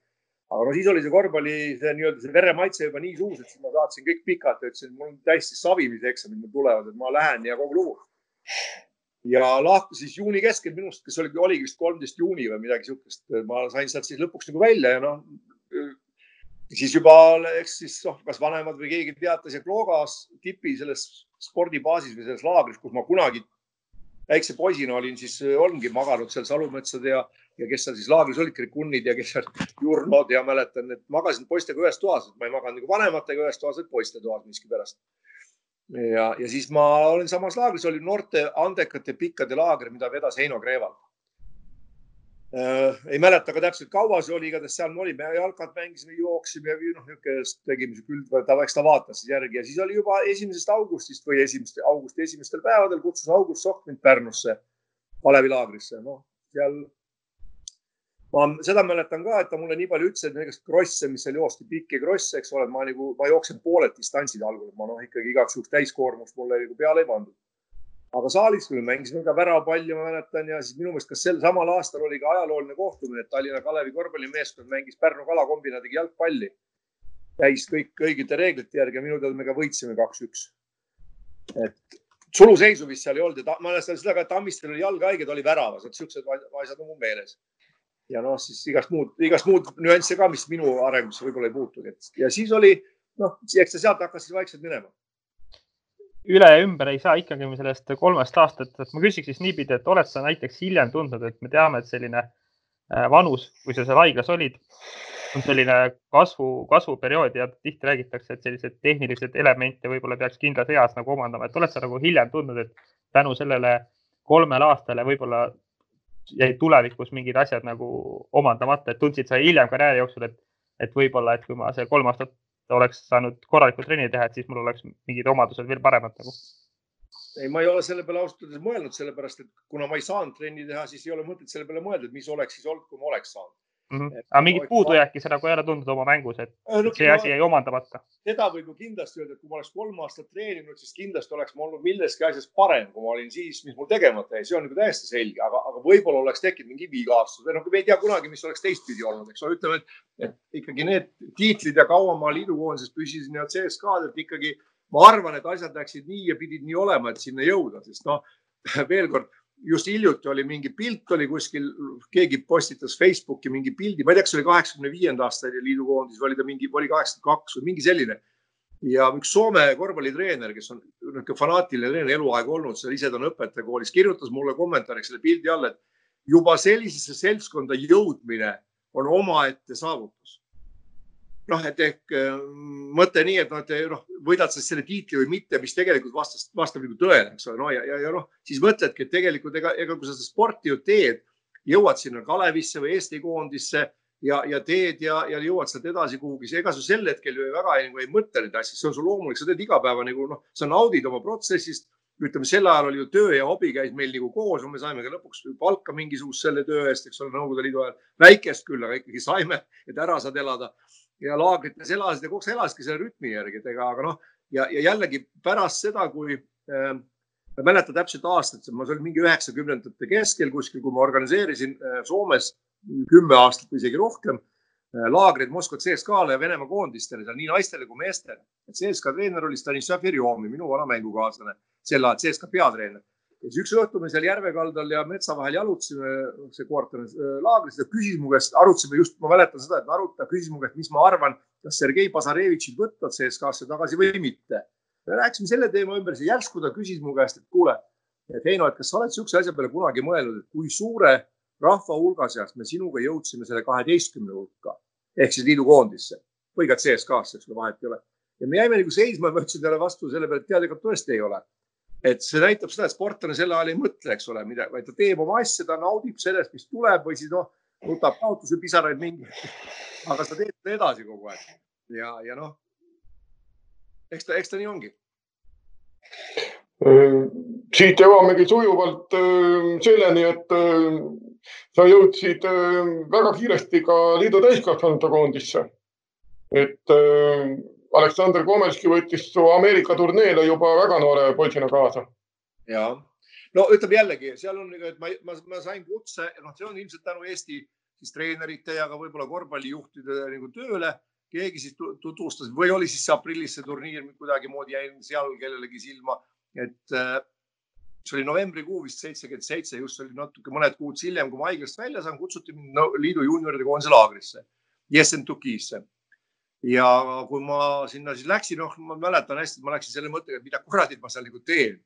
aga no siis oli see korvpalli, see nii-öelda see veremaitse juba nii suus, et siis ma saatsin kõik pikalt ütlesin, mul on täiesti savimise eksamid mul tulevad, et ma lähen ja kogu lugu. ja lahti siis juuni keskel minust, kes oli, oligi vist kolmteist juuni või midagi siukest, ma sain sealt siis lõpuks nagu välja ja noh, siis juba, eks siis noh, kas vanemad või keegi teatas ja Kloogas tipi selles spordibaasis või selles laagris, kus ma kunagi väikse poisina olin, siis ongi maganud seal salumetsade ja ja kes seal siis laagris olid, krikunnid ja kes seal jurnod ja mäletan, et magasin poistega ühes toas, et ma ei maganud nagu vanematega ühes toas, vaid poiste toas miskipärast. ja, ja siis ma olin samas laagris, oli noorte andekate pikkade laager, mida vedas Heino Kreeval äh,. Ei mäleta ka täpselt, kaua see oli, igatahes seal me olime, jalkat mängisime, jooksime noh, niisugust tegime küll, ta, eks ta vaatas siis järgi ja siis oli juba esimesest augustist või esimest, augusti esimestel päevadel kutsus August Sokk mind Pärnusse, Kalevi laagrisse, noh seal ma seda mäletan ka, et ta mulle nii palju ütles, et näiteks krosse, mis seal joosti, pikki krosse, eks ole, ma nagu, ma jooksen pooled distantsid algul, ma noh, ikkagi igaks juhuks täiskoormust mulle nagu peale ei pandud. Aga saalis küll mängisime ka väravapalli, ma mäletan ja siis minu meelest, kas sel samal aastal oli ka ajalooline kohtumine, et Tallinna Kalevi korvpallimeeskond mängis Pärnu kalakombinaadiga jalgpalli. käis kõik õigete reeglite järgi ja minu teada me ka võitsime kaks-üks. et suluseisu vist seal ei olnud ja ma mäletan seda ka, et Tammistel oli jalg haige, ta oli väravas, et siuksed asjad on mul meeles ja noh, siis igast muud, igast muud nüansse ka, mis minu arengusse võib-olla ei puutugi, et ja siis oli noh, eks ta sealt hakkas siis vaikselt minema. Üle ja ümber ei saa ikkagi sellest kolmest aastat, et ma küsiks siis niipidi, et oled sa näiteks hiljem tundnud, et me teame, et selline äh, vanus, kui sa seal haiglas olid, on selline kasvu, kasvuperiood ja tihti räägitakse, et selliseid tehnilised elemente võib-olla peaks kindlas eas nagu omandama, et oled sa nagu hiljem tundnud, et tänu sellele kolmele aastale võib-olla jäid tulevikus mingid asjad nagu omandamata, et tundsid sa hiljem karjääri jooksul, et, et võib-olla, et kui ma see kolm aastat oleks saanud korralikku trenni teha, et siis mul oleks mingid omadused veel paremad nagu? ei, ma ei ole selle peale ausalt öeldes mõelnud, sellepärast et kuna ma ei saanud trenni teha, siis ei ole mõtet selle peale mõelda, et mis oleks siis olnud, kui ma oleks saanud mm. -hmm. aga mingit puudujääki sa nagu ei ole tundnud oma mängus, et äh, no, see asi jäi omandamata? seda võib ju kindlasti öelda, et kui ma oleks kolm aastat treeninud, siis kindlasti oleks ma olnud milleski asjas parem, kui ma olin siis, mis mul tegemata jäi, see on nagu täiesti selge, aga, aga võib-olla oleks tekkinud mingi vigastus või noh, me ei tea kunagi, mis oleks teistpidi olnud, eks ole, ütleme, et ikkagi need tiitlid ja kaua ma liidukoondises püsisin ja CSKA-d, et ikkagi ma arvan, et asjad läksid nii ja pidid nii olema, et sinna jõuda, sest noh, veel kord just hiljuti oli mingi pilt oli kuskil, keegi postitas Facebooki mingi pildi, ma ei tea, kas see oli kaheksakümne viienda aasta liidukoondis või oli ta mingi, oli kaheksakümmend kaks või mingi selline. ja üks Soome korvpallitreener, kes on niisugune fanaatiline treener eluaeg olnud, seal ise ta on õpetajakoolis, kirjutas mulle kommentaariks selle pildi all, et juba sellisesse seltskonda jõudmine on omaette saavutus noh, et ehk äh, mõte nii, et noh, et noh, võidad sa selle tiitli või mitte, mis tegelikult vastas, vastab nagu tõele, eks ole, no ja, ja, ja noh, siis mõtledki, et tegelikult ega, ega kui sa seda sporti ju teed, jõuad sinna Kalevisse või Eesti koondisse ja, ja teed ja, ja jõuad sealt edasi kuhugi, ega sa sel hetkel ju väga nagu ei mõtle neid asju, see on sul loomulik, sa teed iga päeva nagu noh, sa naudid oma protsessist. ütleme, sel ajal oli ju töö ja hobi käis meil nagu koos, me saime ka lõpuks palka mingisugust selle töö eest, eks ole, Nõukogude Liidu ajal. väikest küll, aga ikkagi saime, et ära saad elada ja laagrites elasid ja kogu aeg elasidki selle rütmi järgi, et ega, aga noh, ja, ja jällegi pärast seda, kui äh, ma ei mäleta täpselt aastat, ma olin mingi üheksakümnendate keskel kuskil, kui ma organiseerisin äh, Soomes kümme aastat või isegi rohkem äh, laagreid Moskva CSKA-le ja Venemaa koondistele seal nii naistele kui meestele. CSKA treener oli Stanislav Jerjomi, minu vana mängukaaslane, sel ajal CSKA peatreener. Ja siis üks õhtu me seal järve kaldal ja metsa vahel jalutasime, see koort on äh, laagris, ta küsis mu käest, arutasime just, ma mäletan seda, et arutada, küsis mu käest, mis ma arvan, kas Sergei Bazarevitšit võtta CSKA-sse tagasi või mitte me rääkisime selle teema ümber, siis järsku ta küsis mu käest, et kuule, et Heino, et kas sa oled niisuguse asja peale kunagi mõelnud, et kui suure rahva hulga seast me sinuga jõudsime selle kaheteistkümne hulka ehk siis liidukoondisse või ka CSKA-sse, eks ole, vahet ei ole. ja me jäime nagu seisma ja ma ütlesin talle vastu selle peale, et tead, ega tõesti ei ole. Et see näitab seda, et sportlane sel ajal ei mõtle, eks ole, mida, vaid ta teeb oma asja, ta naudib sellest, mis tuleb või siis noh, nutab kaotuse pisaraid mingi. aga sa teed seda edasi kogu aeg ja, ja noh, eks ta, eks ta nii ongi. Äh, siit jõuamegi sujuvalt äh, selleni, et äh, sa jõudsid väga kiiresti ka liidu täiskasvanute koondisse. et Aleksander Komelski võttis su Ameerika turneele juba väga noore poisina kaasa. ja, no ütleme jällegi, seal on, et ma, ma, ma sain kutse, noh, see on ilmselt tänu Eesti siis treenerite ja ka võib-olla korvpallijuhtide nagu tööle keegi siis tutvustas või oli siis see aprillis see turniir kuidagimoodi jäi seal kellelegi silma, et äh, see oli novembrikuu vist seitsekümmend seitse, just oli natuke mõned kuud hiljem, kui ma haiglast välja saan, kutsuti mind no, liidu juunioride koondise laagrisse, Jessentukisse. Ja kui ma sinna siis läksin, noh, ma mäletan hästi, et ma läksin selle mõttega, et mida kuradit ma seal nagu teen.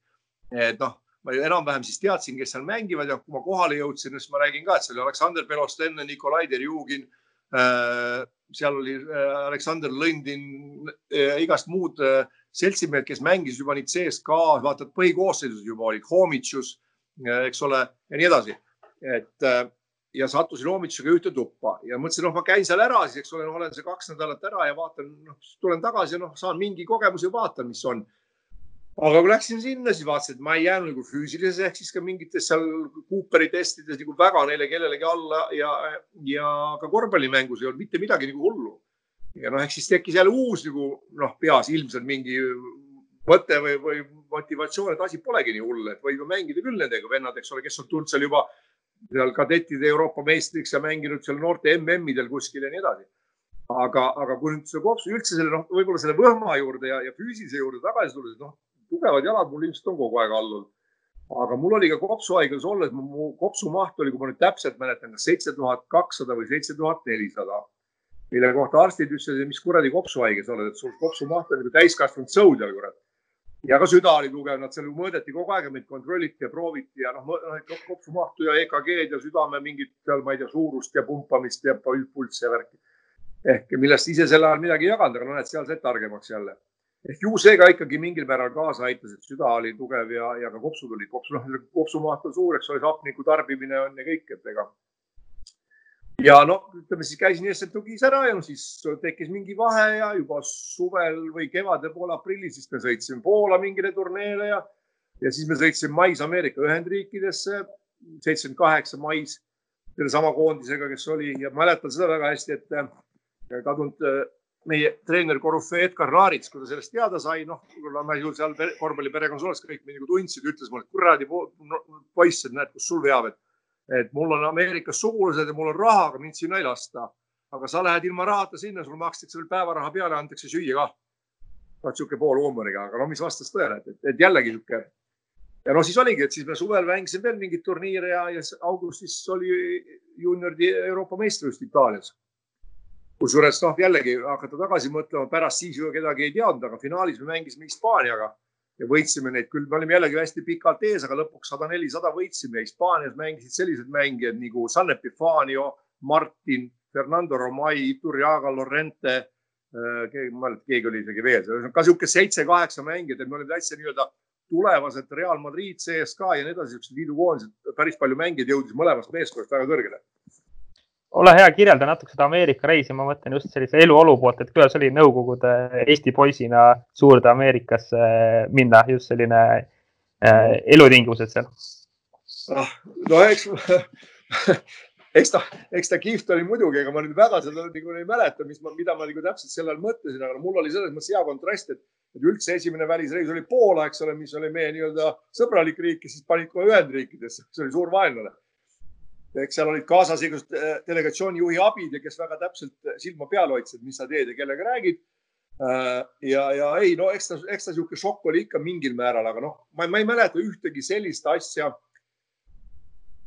et noh, ma enam-vähem siis teadsin, kes seal mängivad ja kui ma kohale jõudsin, siis ma räägin ka, et see oli Aleksander Belostenne, Nikolai Derjugin äh, seal oli äh, Aleksander Lõndin äh, igast muud äh, seltsimehed, kes mängisid juba neid CSKA, vaata põhikoosseisus juba olid, Homitšus, eks ole, ja nii edasi. et ja sattusin Homitšuga ühte tuppa ja mõtlesin, noh, ma käin seal ära, siis eks ole, olen see kaks nädalat ära ja vaatan, noh, tulen tagasi ja noh, saan mingi kogemuse vaatan, mis on aga kui läksin sinna, siis vaatasin, et ma ei jäänud nagu füüsilises ehk siis ka mingites seal Cooperi testides nagu väga neile kellelegi alla ja, ja ka korvpallimängus ei olnud mitte midagi nagu hullu. ja noh, ehk siis tekkis jälle uus nagu noh, peas ilmselt mingi mõte või, või motivatsioon, et asi polegi nii hull, et võib ju mängida küll nendega vennad, eks ole, kes on tulnud seal juba seal kadettide Euroopa meistriks ja mänginud seal noorte MM-idel kuskil ja nii edasi aga, aga kui nüüd selle kopsu üldse selle noh, võib-olla selle võhma juurde ja, ja füüsilise juurde tagasi tulla, siis noh, tugevad jalad mul ilmselt on kogu aeg all olnud. aga mul oli ka kopsuhaiglas olles, mu kopsumaht oli, kui ma nüüd täpselt mäletan, kas seitse tuhat kakssada või seitse tuhat nelisada. mille kohta arstid ütlesid, mis kuradi kopsuhaige sa oled, et sul kopsumaht on nagu täiskasvanud sõudjal, kurat. Ja ka süda oli tugev, nad seal mõõdeti kogu aeg, meid kontrolliti ja prooviti ja noh, noh kopsumahtu ja EKG-d ja südame mingit seal, ma ei tea, suurust ja pumpamist ja pulssi ja värki. ehk millest ise sel ajal midagi ei jaganud, aga noh, et seal said targemaks jälle ehk ju see ka ikkagi mingil määral kaasa aitas, et süda oli tugev ja, ja ka kopsud olid, kopsu, noh, kopsumaht on suur, eks ole, hapniku tarbimine on ja kõik, et ega. Ja noh, ütleme siis käisin Essetugis ära ja no siis tekkis mingi vahe ja juba suvel või kevade poole aprillis, siis me sõitsime Poola mingile turneele ja, ja siis me sõitsime mais Ameerika Ühendriikidesse, seitsekümmend kaheksa mais sellesama koondisega, kes oli ja mäletan seda väga hästi, et kadunud meie treener Korufee Edgar Raarits, kui ta sellest teada sai, noh, ma ju seal korvpalliperekonnas olles kõik mind nagu tundsid, ütles mulle, et kuradi poiss, et näed, kus sul veab, et, et mul on Ameerikas sugulased ja mul on raha, aga mind sinna ei lasta. aga sa lähed ilma rahata sinna, sul makstakse veel päevaraha peale, antakse süüa ka. vaat sihuke pool huumoriga, aga no mis vastas tõele, et, et jällegi sihuke. ja no siis oligi, et siis me suvel mängisime veel mingeid turniire ja, ja augustis oli juunioride Euroopa meistrivõistlus Itaalias kusjuures noh, jällegi hakata tagasi mõtlema, pärast siis ju kedagi ei teadnud, aga finaalis me mängisime Hispaaniaga ja võitsime neid küll, me olime jällegi hästi pikalt ees, aga lõpuks sada neli, sada võitsime. Hispaanias mängisid sellised mängijad nagu San Epifanio, Martin, Fernando Romay, Iturriaga, Lorente äh,. keegi, ma ei mäleta, keegi oli isegi veel, ka sihuke seitse-kaheksa mängijat, et me olime täitsa nii-öelda tulevased Real Madrid, CSKA ja nii edasi, siuksed liidukoondised, päris palju mängijaid jõudis mõlemast meeskonnast väga kõrgele ole hea, kirjelda natuke seda Ameerika reisi, ma mõtlen just sellise eluolu poolt, et kuidas oli Nõukogude Eesti poisina suurde Ameerikasse minna, just selline äh, elutingimused seal ah,? no eks eks ta, eks ta kihvt oli muidugi, ega ma nüüd väga seda nagu ei mäleta, mis ma, mida ma nagu täpselt sel ajal mõtlesin, aga mul oli selles mõttes hea kontrast, et, et üldse esimene välisreis oli Poola, eks ole, mis oli meie nii-öelda sõbralik riik ja siis panid kohe Ühendriikidesse, see oli suur vaenlane. Eks seal olid kaasas igasugused äh, delegatsiooni juhi abid ja kes väga täpselt silma peal hoidsid, mis sa teed ja kellega räägid äh, ja, ja ei, no eks ta, eks ta niisugune šokk oli ikka mingil määral, aga noh, ma ei mäleta ühtegi sellist asja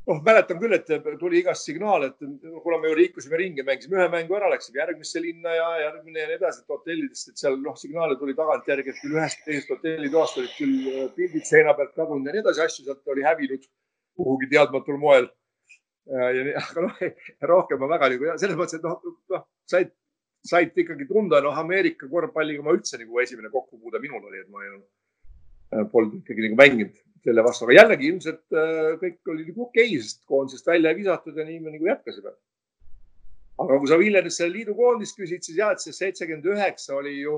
noh, mäletan küll, et tuli igast signaale, et kuna me ju liikusime ringi, mängisime ühe mängu ära, läksime järgmisse linna ja järgmine ja nii edasi, et hotellidest, et seal noh, signaale tuli tagantjärgi, et küll ühest teisest hotellitoast olid küll äh, pildid seina pealt kadunud ja nii edasi, asju sealt oli hävinud kuhugi teadmatul moel. Äh, aga noh, rohkem ma väga nagu selles mõttes, et noh, noh, said, said ikkagi tunda, noh, Ameerika korvpalliga ma üldse nagu esimene kokkupuude minul oli, et ma ei, äh, polnud ikkagi nagu mänginud selle vastu, aga jällegi ilmselt äh, kõik oli nagu okei sest koondisest välja visatud ja nii me nagu jätkasime. aga kui sa Viljanist selle liidu koondist küsid, siis jah, et see seitsekümmend üheksa oli ju,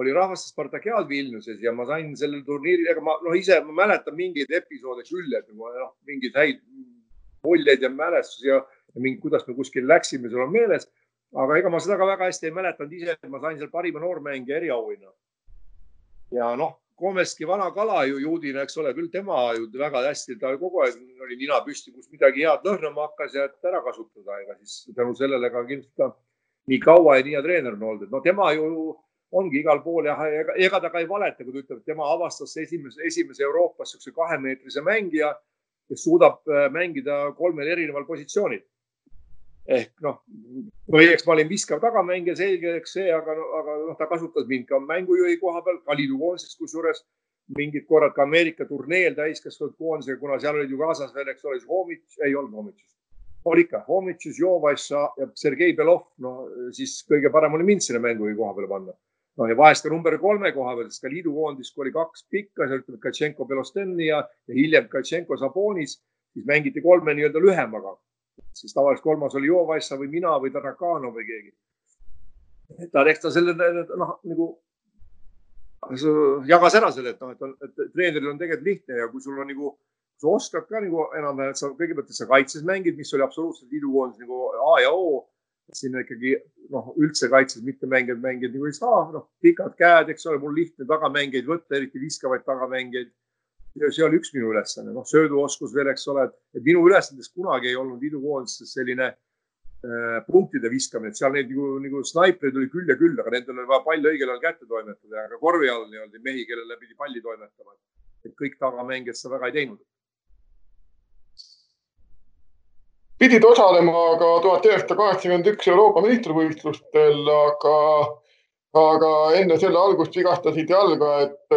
oli rahvaste Spartakiaad Vilniuses ja ma sain sellel turniiril, ega ma noh, ise ma mäletan mingeid episoode küll, et nagu noh, mingeid häid muljeid ja mälestusi ja, ja mingi, kuidas me kuskil läksime, sul on meeles. aga ega ma seda ka väga hästi ei mäletanud ise, et ma sain seal parima noormängija eriauhinna. ja noh Komeski vana kala ju juudina, eks ole, küll tema ju väga hästi, ta kogu aeg oli nina püsti, kus midagi head lõhnama hakkas ja ära kasutada, ega siis tänu sellele ka kindlasti ta nii kaua ja nii hea treener on olnud, et no tema ju ongi igal pool ja ega, ega ta ka ei valeta, kui ta ütleb, et tema avastas esimese, esimese Euroopas niisuguse kahemeetrise mängija, kes suudab äh, mängida kolmel erineval positsioonil. Ehk noh, või eks ma olin viskav tagamängija, selge, eks see, aga, aga noh, ta kasutas mind ka mängujuhi koha peal, ka liidu koondises kusjuures. Mingid korrad ka Ameerika turneel täiskasvanud koondisega, kuna seal olid ju kaasas veel, eks ole, Homits, ei olnud Homitsus, oli ikka Homitsus, Jovassa ja Sergei Belov, no siis kõige parem oli mind sinna mängujuhi koha peale panna. No ja vahest ka number kolme koha peal, sest ka liidu koondis, kui oli kaks pikka, seal ütleme Katšenko, Belosteni ja, ja hiljem Katšenko, Sabonis, siis mängiti kolme nii-öelda lühemaga siis tavaliselt kolmas oli Jovassa või mina või Tarakano või keegi. ta, eks ta selle noh, nagu jagas ära selle, et noh, et, et treeneril on tegelikult lihtne ja kui sul on nagu, sa oskad ka nagu enam-vähem, et sa kõigepealt, et sa kaitses mängid, mis oli absoluutselt liidukoondis nagu A ja O. sinna ikkagi noh, üldse kaitses mitte mängijad mängijad nagu ei saa, noh, pikad käed, eks ole, mul lihtne tagamängijaid võtta, eriti viskavaid tagamängijaid see oli üks minu ülesanne, noh, sööduoskus veel, eks ole, et minu ülesandeks kunagi ei olnud liidukoondises selline äh, punktide viskamine, et seal neid nagu, nagu snaipreid oli küll ja küll, aga nendel oli vaja pall õigel ajal kätte toimetada. Ja ka korvi all nii-öelda mehi, kellele pidi palli toimetama. et kõik tagamängijad seda väga ei teinud. Pidid osalema ka tuhat üheksasada kaheksakümmend üks Euroopa meistrivõistlustel, aga, aga enne selle algust vigastasid jalga, et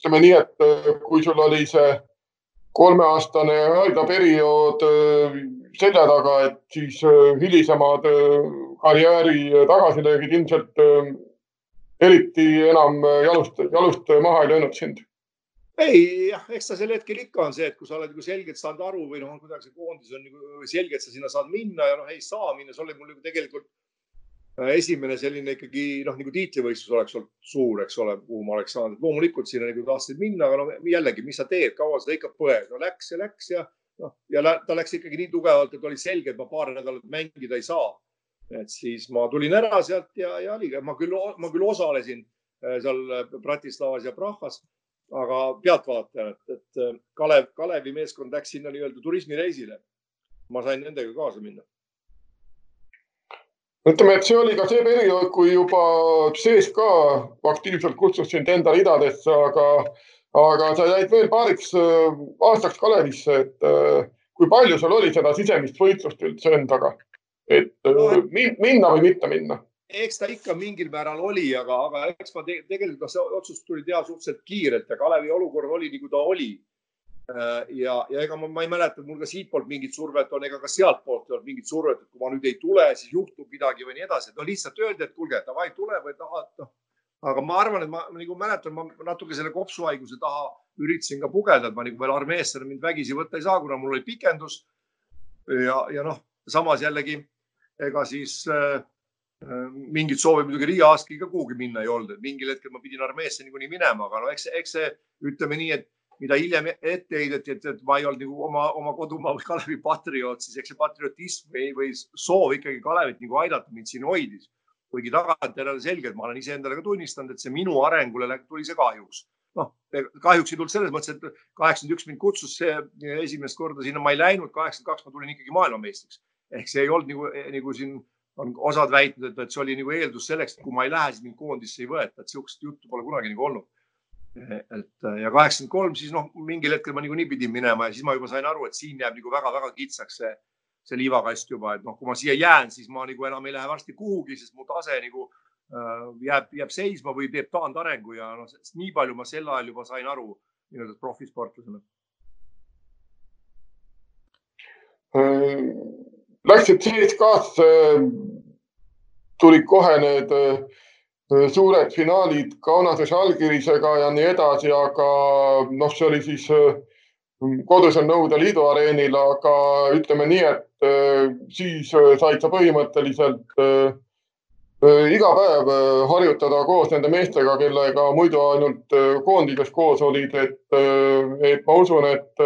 ütleme nii, et äh, kui sul oli see kolmeaastane haiglaperiood äh, selja taga, et siis äh, hilisemad karjääri tagasilöögid ilmselt eriti enam jalust, jalust maha ei löönud sind ei, eks ta sel hetkel ikka on see, et kui sa oled nagu selgelt saanud aru või noh, kuidagi see koondis on nagu selge, et sa sinna saad minna ja noh, ei saa minna, see oli mul nagu tegelikult Äh, esimene selline ikkagi noh, nagu tiitlivõistlus oleks olnud suur, eks ole, kuhu ma oleks saanud. loomulikult sinna nagu tahtsid minna, aga no jällegi, mis sa teed, kaua seda ikka põed, no läks ja läks ja noh, ja ta läks ikkagi nii tugevalt, et oli selge, et ma paar nädalat mängida ei saa. et siis ma tulin ära sealt ja, ja oligi, ma küll, ma küll osalesin äh, seal Bratislavas ja Prahas, aga pealtvaatajana, et, et Kalev, Kalevi meeskond läks sinna nii-öelda turismireisile. ma sain nendega kaasa minna ütleme, et see oli ka see periood, kui juba sees ka aktiivselt kutsus sind enda ridadesse, aga, aga sa jäid veel paariks äh, aastaks Kalevisse, et äh, kui palju sul oli seda sisemist võitlust üldse endaga, et äh, minna või mitte minna? Eks ta ikka mingil määral oli, aga, aga eks ma te tegelikult noh, see otsus tuli teha suhteliselt kiirelt ja Kalevi olukord oli nagu ta oli Äh, ja, ja ega ma, ma ei mäleta, et mul ka siitpoolt mingit survet on ega ka sealtpoolt ei olnud mingit survet, et kui ma nüüd ei tule, siis juhtub midagi või nii edasi, et no lihtsalt öeldi, et kuulge, davai, tule või tahad, noh. aga ma arvan, et ma nagu mäletan, ma natuke selle kopsuhaiguse taha üritasin ka pugeda, et ma nagu veel armeesse mind vägisi võtta ei saa, kuna mul oli pikendus. ja, ja noh, samas jällegi ega siis äh mingit soovi muidugi Riia aastaga kuhugi minna ei olnud, et mingil hetkel ma pidin armeesse niikuinii minema, aga no eks, eks see ütleme nii, et mida hiljem ette heideti, et, et ma ei olnud nagu oma, oma kodumaa või Kalevi patrioot, siis eks see patriotism või, või soov ikkagi Kalevit nagu aidata mind siin hoidis. kuigi tagantjärele selgelt ma olen iseendale ka tunnistanud, et see minu arengule tuli see kahjuks. noh, kahjuks ei tulnud selles mõttes, et kaheksakümmend üks mind kutsus see esimest korda sinna, ma ei läinud, kaheksakümmend kaks ma tulin ikkagi maailmameistriks. ehk see ei olnud nagu, nagu siin on osad väitnud, et see oli nagu eeldus selleks, et kui ma ei lähe, siis mind koondisse ei võeta, et sihukest juttu pole kunagi nagu olnud et ja kaheksakümmend kolm, siis noh, mingil hetkel ma niikuinii pidin minema ja siis ma juba sain aru, et siin jääb nagu väga-väga kitsaks see, see liivakast juba, et noh, kui ma siia jään, siis ma nagu enam ei lähe varsti kuhugi, sest mu tase nagu äh, jääb, jääb seisma või teeb taandarengu ja noh, nii palju ma sel ajal juba sain aru nii-öelda profisportlasena. Äh, läksid CSKA-sse, tulid kohe need äh, suured finaalid Kaunase Žalgirisega ja nii edasi, aga noh, see oli siis kodusel Nõukogude Liidu areenil, aga ütleme nii, et siis said sa põhimõtteliselt iga päev harjutada koos nende meestega, kellega muidu ainult koondises koos olid, et, et ma usun, et,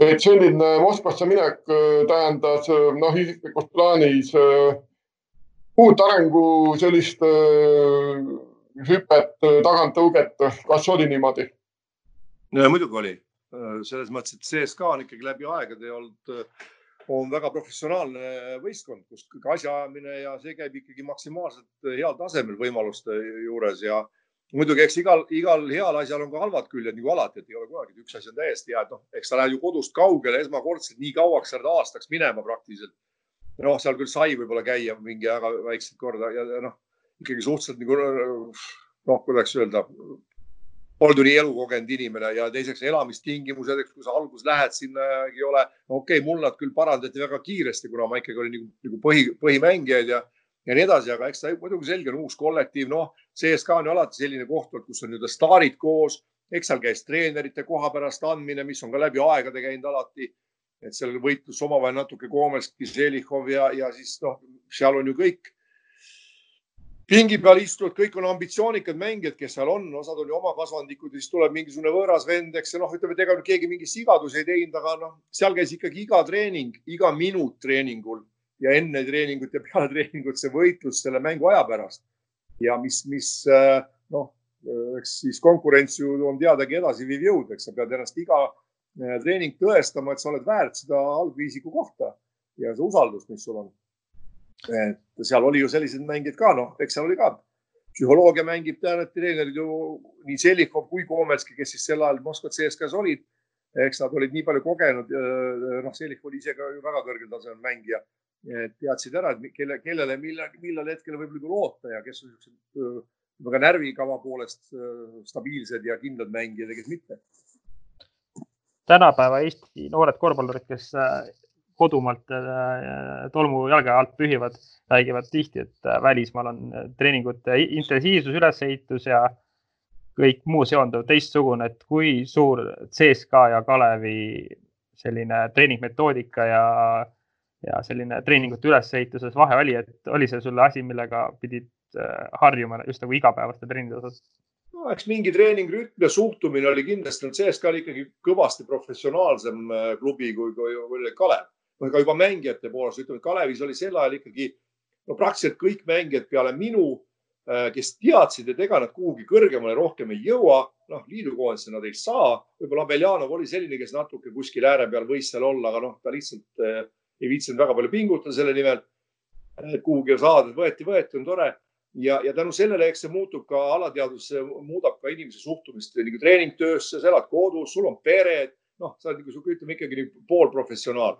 et selline Moskvasse minek tähendas noh, isiklikus plaanis uut arengu sellist äh, hüpet, äh, taganttõuget, kas oli niimoodi? muidugi oli, äh, selles mõttes, et CSKA on ikkagi läbi aegade olnud, on väga professionaalne võistkond, kus asjaajamine ja see käib ikkagi maksimaalselt heal tasemel võimaluste juures ja muidugi, eks igal, igal heal asjal on ka halvad küljed nagu alati, et ei ole kunagi, et üks asi on täiesti hea, et noh, eks sa lähed ju kodust kaugele esmakordselt nii kauaks, sa lähed aastaks minema praktiliselt. Noh, seal küll sai võib-olla käia mingi väga väikseid korda ja noh, ikkagi suhteliselt nagu noh, kuidas öelda, oldu nii elukogenud inimene ja teiseks elamistingimused, eks kui sa alguses lähed sinna ei ole, okei okay,, mul nad küll parandati väga kiiresti, kuna ma ikkagi olin nagu, nagu põhi, põhimängijaid ja, ja nii edasi, aga eks ta muidugi selge on uus kollektiiv, noh, CSKA on ju alati selline koht, kus on nii-öelda staarid koos, eks seal käis treenerite koha pärast andmine, mis on ka läbi aegade käinud alati et seal võitlus omavahel natuke Komelski, Zelihov ja, ja siis noh, seal on ju kõik pingi peal istuvad, kõik on ambitsioonikad mängijad, kes seal on, osad on ju oma kasvandikud ja siis tuleb mingisugune võõras vend, eks ja noh, ütleme, et ega keegi mingeid sigadusi ei teinud, aga noh, seal käis ikkagi iga treening, iga minut treeningul ja enne treeningut ja peale treeningut see võitlus selle mängu aja pärast. ja mis, mis äh, noh, eks siis konkurents ju on teadagi edasiviiv jõud, eks sa pead ennast iga Äh, treening tõestama, et sa oled väärt seda algviisiku kohta ja see usaldus, mis sul on. et seal oli ju selliseid mängijaid ka, noh, eks seal oli ka psühholoogia mängib, treenerid ju nii Selikov kui Komelski, kes siis sel ajal Moskva CSKA-s olid. eks nad olid nii palju kogenud, noh, Selikov oli ise ka ju väga kõrgel tasemel mängija. Teadsid ära, et kelle, kellele, millal, millal hetkel võib nagu loota ja kes on niisugused väga närvikava poolest stabiilsed ja kindlad mängijad ja kes mitte. Tänapäeva Eesti noored korvpallurid, kes äh, kodumaalt äh, tolmujalge alt pühivad, räägivad tihti, et äh, välismaal on treeningute intensiivsus, ülesehitus ja kõik muu seonduv teistsugune, et kui suur CSKA ja Kalevi selline treeningmetoodika ja, ja selline treeningute ülesehituses vahe oli, et oli see sulle asi, millega pidid harjuma just nagu igapäevaste trennide osas? no eks mingi treeningrütm ja suhtumine oli kindlasti, CSKA oli ikkagi kõvasti professionaalsem äh, klubi kui, kui, kui oli Kalev. noh, ega juba mängijate poolest, ütleme, Kalevis oli sel ajal ikkagi no praktiliselt kõik mängijad peale minu, äh, kes teadsid, et ega nad kuhugi kõrgemale rohkem ei jõua, noh, liidukoondisse nad ei saa. võib-olla Abeljanov oli selline, kes natuke kuskil ääre peal võis seal olla, aga noh, ta lihtsalt äh, ei viitsinud väga palju pingutada selle nimel. kuhugi saada, võeti, võeti, on tore ja, ja tänu sellele, eks see muutub ka alateadvus, muudab ka inimese suhtumist nagu treeningtöösse, sa elad kodus, sul on pere, noh, sa oled nagu, ütleme ikkagi nagu poolprofessionaal.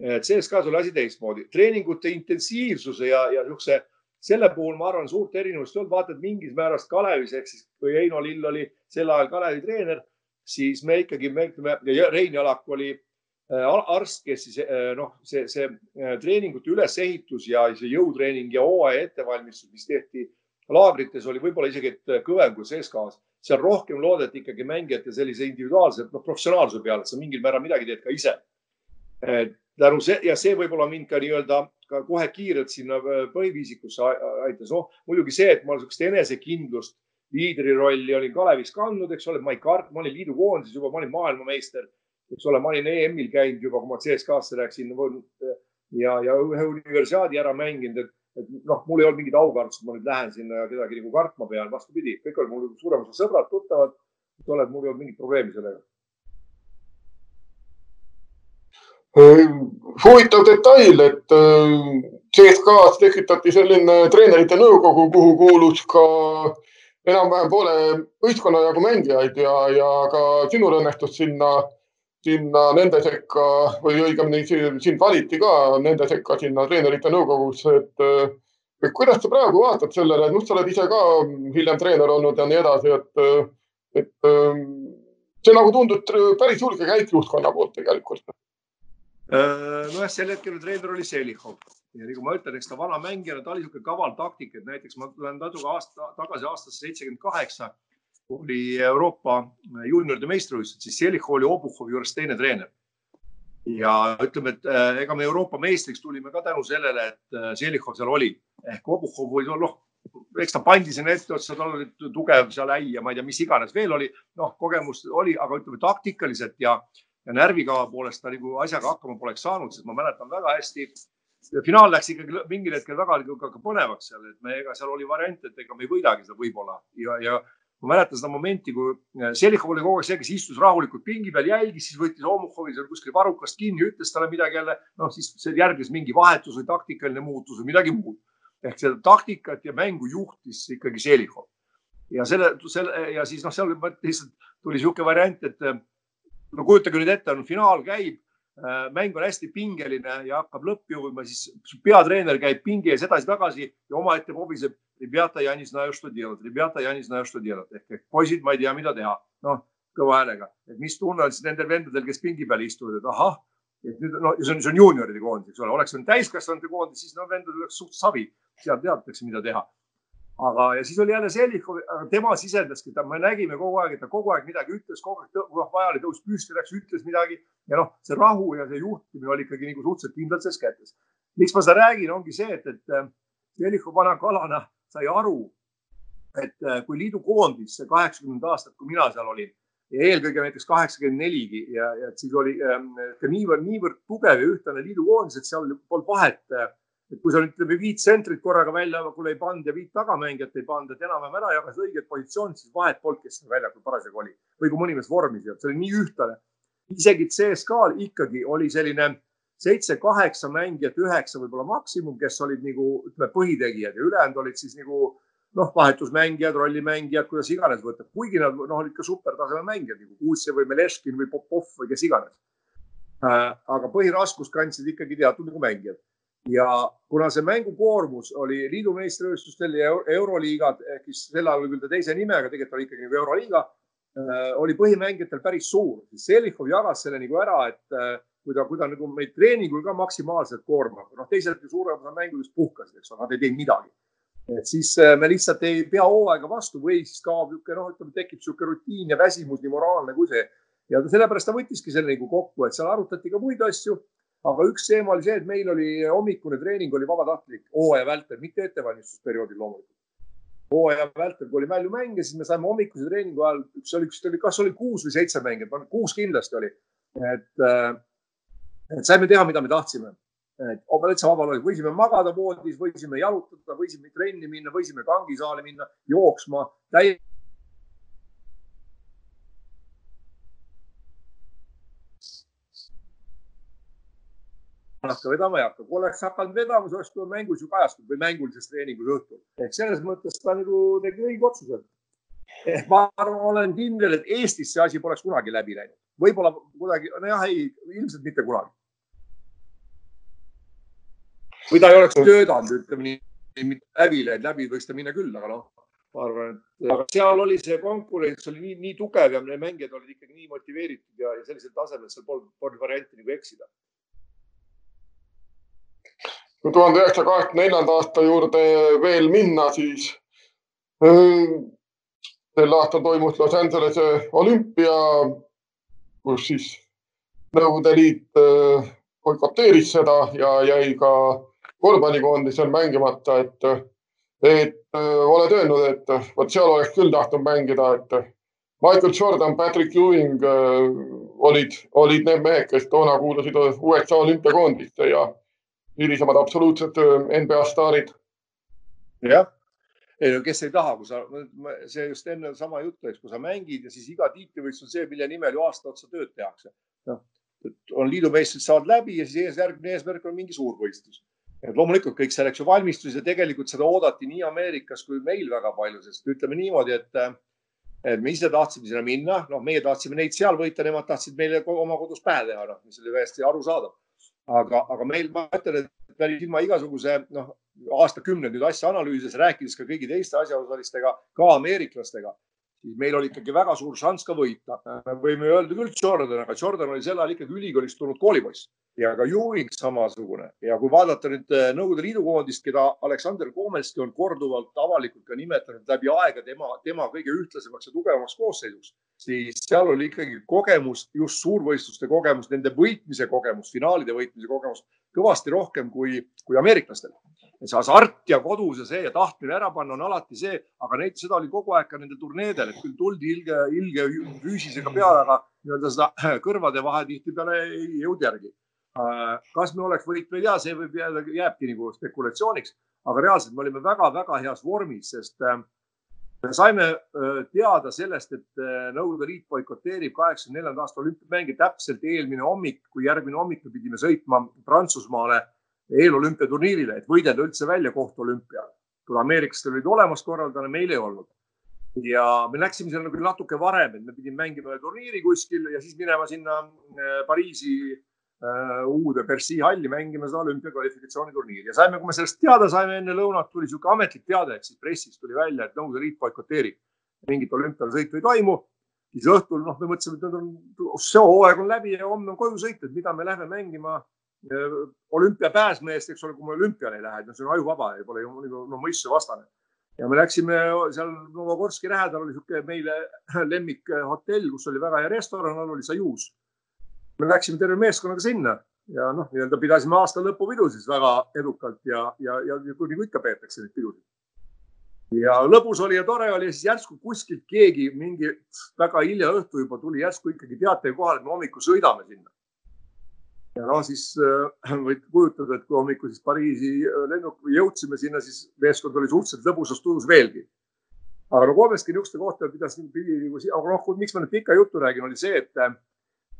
CSKA-s oli asi teistmoodi, treeningute intensiivsuse ja, ja niisuguse, selle puhul ma arvan, suurt erinevust ei olnud, vaata, et mingis määras Kalevis ehk siis kui Heino Lill oli sel ajal Kalevi treener, siis me ikkagi, me ütleme ja Rein Jalak oli arst, kes siis äh, noh, see, see äh, treeningute ülesehitus ja see jõutreening ja hooaja ettevalmistus, mis tehti laagrites, oli võib-olla isegi kõvem kui CSKA-s. seal rohkem loodeti ikkagi mängijate sellise individuaalse noh, professionaalsuse peale, et sa mingil määral midagi teed ka ise. tänu see ja see võib-olla mind ka nii-öelda ka kohe kiirelt sinna põhiviisikusse aitas. noh, muidugi see, et ma niisugust enesekindlust liidri rolli olin Kalevis kandnud, eks ole, ma ei kartnud, ma olin liidukoondises juba, ma olin maailmameister, eks ole, ma olin EM-il käinud juba, kui ma CSKA-sse läksin ja, ja ühe universiaadi ära mänginud, et, et noh, mul ei olnud mingit aukartust, ma nüüd lähen sinna ja kedagi nagu kartma pean, vastupidi, kõik olid mul suurem osa sõbrad, tuttavad, mul ei olnud mingit probleemi sellega. Huvitav detail, et CSKA-s tekitati selline treenerite nõukogu, kuhu kuulus ka enam-vähem poole võistkonna jagu mängijaid ja, ja ka sinul õnnestus sinna, sinna nende sekka või õigemini sind valiti ka nende sekka sinna treenerite nõukogusse, et, kuidas sa praegu vaatad sellele, noh, sa oled ise ka hiljem treener olnud ja nii edasi, et, et see nagu tundub päris julge käik juhtkonna poolt tegelikult. Äh, nojah, sel hetkel treener oli Selihov. Ja nagu ma ütlen, eks ta vana mängijana, ta oli niisugune kaval taktik, et näiteks ma tulen natuke aasta tagasi aastasse seitsekümmend kaheksa, oli Euroopa juunioride meistrivõistlused, siis Selihov oli Obuhovi juures teine treener. ja ütleme, et äh, ega me Euroopa meistriks tulime ka tänu sellele, et äh, Selihov seal oli ehk Obuhov oli noh, eks ta pandi sinna etteotsa, tal oli tugev seal äi ja ma ei tea, mis iganes veel oli, noh, kogemust oli, aga ütleme taktikaliselt ja ja närvikava poolest ta nagu asjaga hakkama poleks saanud, sest ma mäletan väga hästi. finaal läks ikkagi mingil hetkel väga nagu ka põnevaks seal, et me, ega seal oli variant, et ega me ei võidagi seda võib-olla ja, ja ma mäletan seda momenti, kui Selichov oli kogu aeg see, kes istus rahulikult pingi peal, jälgis, siis võttis Omuhovi seal kuskil varrukast kinni, ütles talle midagi jälle. noh, siis järgnes mingi vahetus või taktikaline muutus või midagi muud. ehk seda taktikat ja mängu juhtis ikkagi Selichov. ja selle, selle ja siis noh, seal lihtsalt tuli niisugune variant, et no kujutage nüüd ette, on finaal käib, äh, mäng on hästi pingeline ja hakkab lõpp jõudma, siis peatreener käib pingi ees edasi-tagasi ja omaette pobiseb. Rебята, я не знаю, что делать, rебята, я не знаю, что делать ehk, ehk poisid, ma ei tea, mida teha. noh, kõva häälega, et mis tunne on siis nendel vendadel, kes pingi peal istuvad, et ahah, et nüüd no see on, see on juunioride koondis, eks ole, oleks see täiskasvanute koondis, siis no vendadel oleks suht savi, seal teatakse, mida teha aga, ja siis oli jälle Sellikov, tema sisendaski, ta, me nägime kogu aeg, et ta kogu aeg midagi ütles, kogu aeg, noh, vaja oli tõus püsti, läks, ütles midagi ja noh, see rahu ja see juhtimine oli ikkagi nagu suhteliselt kindlalt ses kätes. miks ma seda räägin, ongi see, et, et äh, Sellikov vana kalana sai aru, et äh, kui liidu koondis kaheksakümnenda aastat, kui mina seal olin ja eelkõige näiteks kaheksakümmend neligi ja, ja siis oli ähm, ka niivõrd, niivõrd tugev ja ühtlane liidu koondis, et seal polnud vahet äh, et kui sa nüüd ütleme viit sentrit korraga väljakule ei pannud ja viit tagamängijat ei pannud, et enam-vähem ära jagasid õiged positsioonid, siis vahet polnud, kes väljakul parasjagu oli või kui mõni mees vormis ei olnud, see oli nii ühtlane. isegi CSKA-l ikkagi oli selline seitse-kaheksa mängijat, üheksa võib-olla maksimum, kes olid nagu ütleme põhitegijad ja ülejäänud olid siis nagu noh, vahetusmängijad, rollimängijad, kuidas iganes võtta, kuigi nad noh, olid ka supertaseme mängijad nagu Kuussev või Meleškin või Popov või kes iganes. Äh, aga põhiraskust kandsid ikkagi teatud nagu mängijad. Ja kuna see mängukoormus oli liidu meistrivõistlustel ja euroliigad ehk siis sel ajal küll ta teise nimega, tegelikult oli ikkagi nagu euroliiga äh,, oli põhimängijatel päris suur, siis Selichov jagas selle nagu ära, et äh, kui ta, kui ta nagu meid treeningul ka maksimaalselt koormab, noh, teised suurem osa mängudest puhkasid, eks ole, nad ei teinud midagi. et siis äh, me lihtsalt ei pea hooaega vastu või siis kaob niisugune, noh, ütleme, tekib niisugune rutiin ja väsimus, nii moraalne kui see. ja sellepärast ta võttiski selle nagu kokku, et seal arutati ka muid asju aga üks teema oli see, et meil oli hommikune treening oli vabatahtlik hooaja vältel, mitte ettevalmistusperioodil loomulikult. hooaja vältel, kui oli väljumänge, siis me saime hommikuse treeningu ajal, üks oli, kas oli kuus või seitse mängijat, kuus kindlasti oli. et, äh, et saime teha, mida me tahtsime. et täitsa vabal olid, võisime magada voodis, võisime jalutada, võisime trenni minna, võisime kangisaali minna, jooksma, täiesti hakka vedama ei hakka. kui oleks hakanud vedama, siis oleks tulnud mängus ju kajastatud või mängulises treeningus õhtul. ehk selles mõttes ta nagu tegi õige otsuse. ma arvan, olen kindel, et Eestis see asi poleks kunagi läbi läinud. Võib-olla kuidagi, nojah, ei, ilmselt mitte kunagi. või ta ei oleks töötanud, ütleme nii, läbi läinud, läbi võiks ta minna küll, aga noh, ma arvan, et aga seal oli see konkurents oli nii, nii tugev ja mängijad olid ikkagi nii motiveeritud ja, ja sellisel tasemel seal polnud, polnud varianti nagu eksida kui tuhande üheksasaja kaheksakümne neljanda aasta juurde veel minna, siis äh, sel aastal toimus Los Angelese olümpia, kus siis Nõukogude Liit äh, boikoteeris seda ja jäi ka korvpallikoondisel mängimata, et, et äh, oled öelnud, et vot seal oleks küll tahtnud mängida, et Michael Jordan, Patrick Ewing äh, olid, olid need mehed, kes toona kuulusid USA olümpiakoondisse ja hilisemad absoluutsed NBA staarid. jah, ei no kes ei taha, kui sa, see just enne sama juttu, eks, kui sa mängid ja siis iga tiitlivõistlus on see, mille nimel ju aasta otsa tööd tehakse. noh, on liidumeistrid saavad läbi ja siis järgmine eesmärk on mingi suurvõistlus. et loomulikult kõik selleks ju valmistus ja tegelikult seda oodati nii Ameerikas kui meil väga palju, sest ütleme niimoodi, et, et me ise tahtsime sinna minna, noh, meie tahtsime neid seal võita, nemad tahtsid meile oma kodus pähe teha, noh, mis oli täiesti arusaadav. aga, aga meil, ma ütlen, et päris ilma igasuguse, noh, aastakümneid nüüd asja analüüsides, rääkides ka kõigi teiste asjaosalistega, ka ameeriklastega siis meil oli ikkagi väga suur šanss ka võita. võime öelda küll Jordan, aga Jordan oli sel ajal ikkagi ülikoolist tulnud koolipoiss ja ka Ewing samasugune. ja kui vaadata nüüd eh, Nõukogude Liidu koondist, keda Aleksander Komelski on korduvalt avalikult ka nimetanud läbi aega tema, tema kõige ühtlasemaks ja tugevamaks koosseisuks, siis seal oli ikkagi kogemus, just suurvõistluste kogemus, nende võitmise kogemus, finaalide võitmise kogemus kõvasti rohkem kui, kui ameeriklastel see hasart ja kodus ja see ja tahtmine ära panna on alati see, aga neid, seda oli kogu aeg ka nendel turneedel, et küll tuldi ilge, ilge füüsisega peale, aga nii-öelda seda kõrvade vahe tihtipeale ei jõudnud järgi. Äh, kas me oleks võitnud, ei tea, see võib jääda, jääbki nagu spekulatsiooniks, aga reaalselt me olime väga-väga heas vormis, sest äh, me saime äh, teada sellest, et Nõukogude Liit boikoteerib kaheksakümne neljanda aasta olümpiamänge täpselt eelmine hommik, kui järgmine hommik me pidime sõitma Prantsusmaale eelolümpiaturniirile, et võidelda üldse välja koht olümpiale. kuna ameeriklastel olid olemas korraldajana, meil ei olnud. ja me läksime sinna küll natuke varem, et me pidime mängima ühe turniiri kuskil ja siis minema sinna äh, Pariisi äh, uude Bercy halli mängima seda olümpiakvalifikatsiooniturniiri ja saime, kui me sellest teada saime enne lõunat, tuli niisugune ametlik teade, ehk siis pressis tuli välja, et Nõukogude Liit boikoteerib. mingit olümpiale sõitu ei toimu. siis õhtul, noh, me mõtlesime, et on, see hooaeg on läbi ja homme on koju sõit, et mida me lähme mängima olümpiapääsmeest, eks ole, kui me olümpiale ei lähe, et noh, see on ajuvaba pole ju nagu no, mõistusevastane. ja me läksime seal Novogorski lähedal oli niisugune meile lemmikhotell, kus oli väga hea restoran, all oli Sajus. me läksime terve meeskonnaga sinna ja noh, nii-öelda pidasime aasta lõpupidu siis väga edukalt ja, ja, ja nagu ikka peetakse neid pidusid. ja lõbus oli ja tore oli ja siis järsku kuskilt keegi mingi väga hilja õhtu juba tuli järsku ikkagi teate kohale, et me hommikul sõidame sinna ja no siis äh, võid kujutada, et kui hommikul siis Pariisi äh, lennuk jõudsime sinna, siis meeskond oli suhteliselt lõbusas tujus veelgi. aga no kolmeski niisuguste kohta pidas pidi nagu, aga noh, miks ma nüüd pika jutu räägin, oli see, et äh,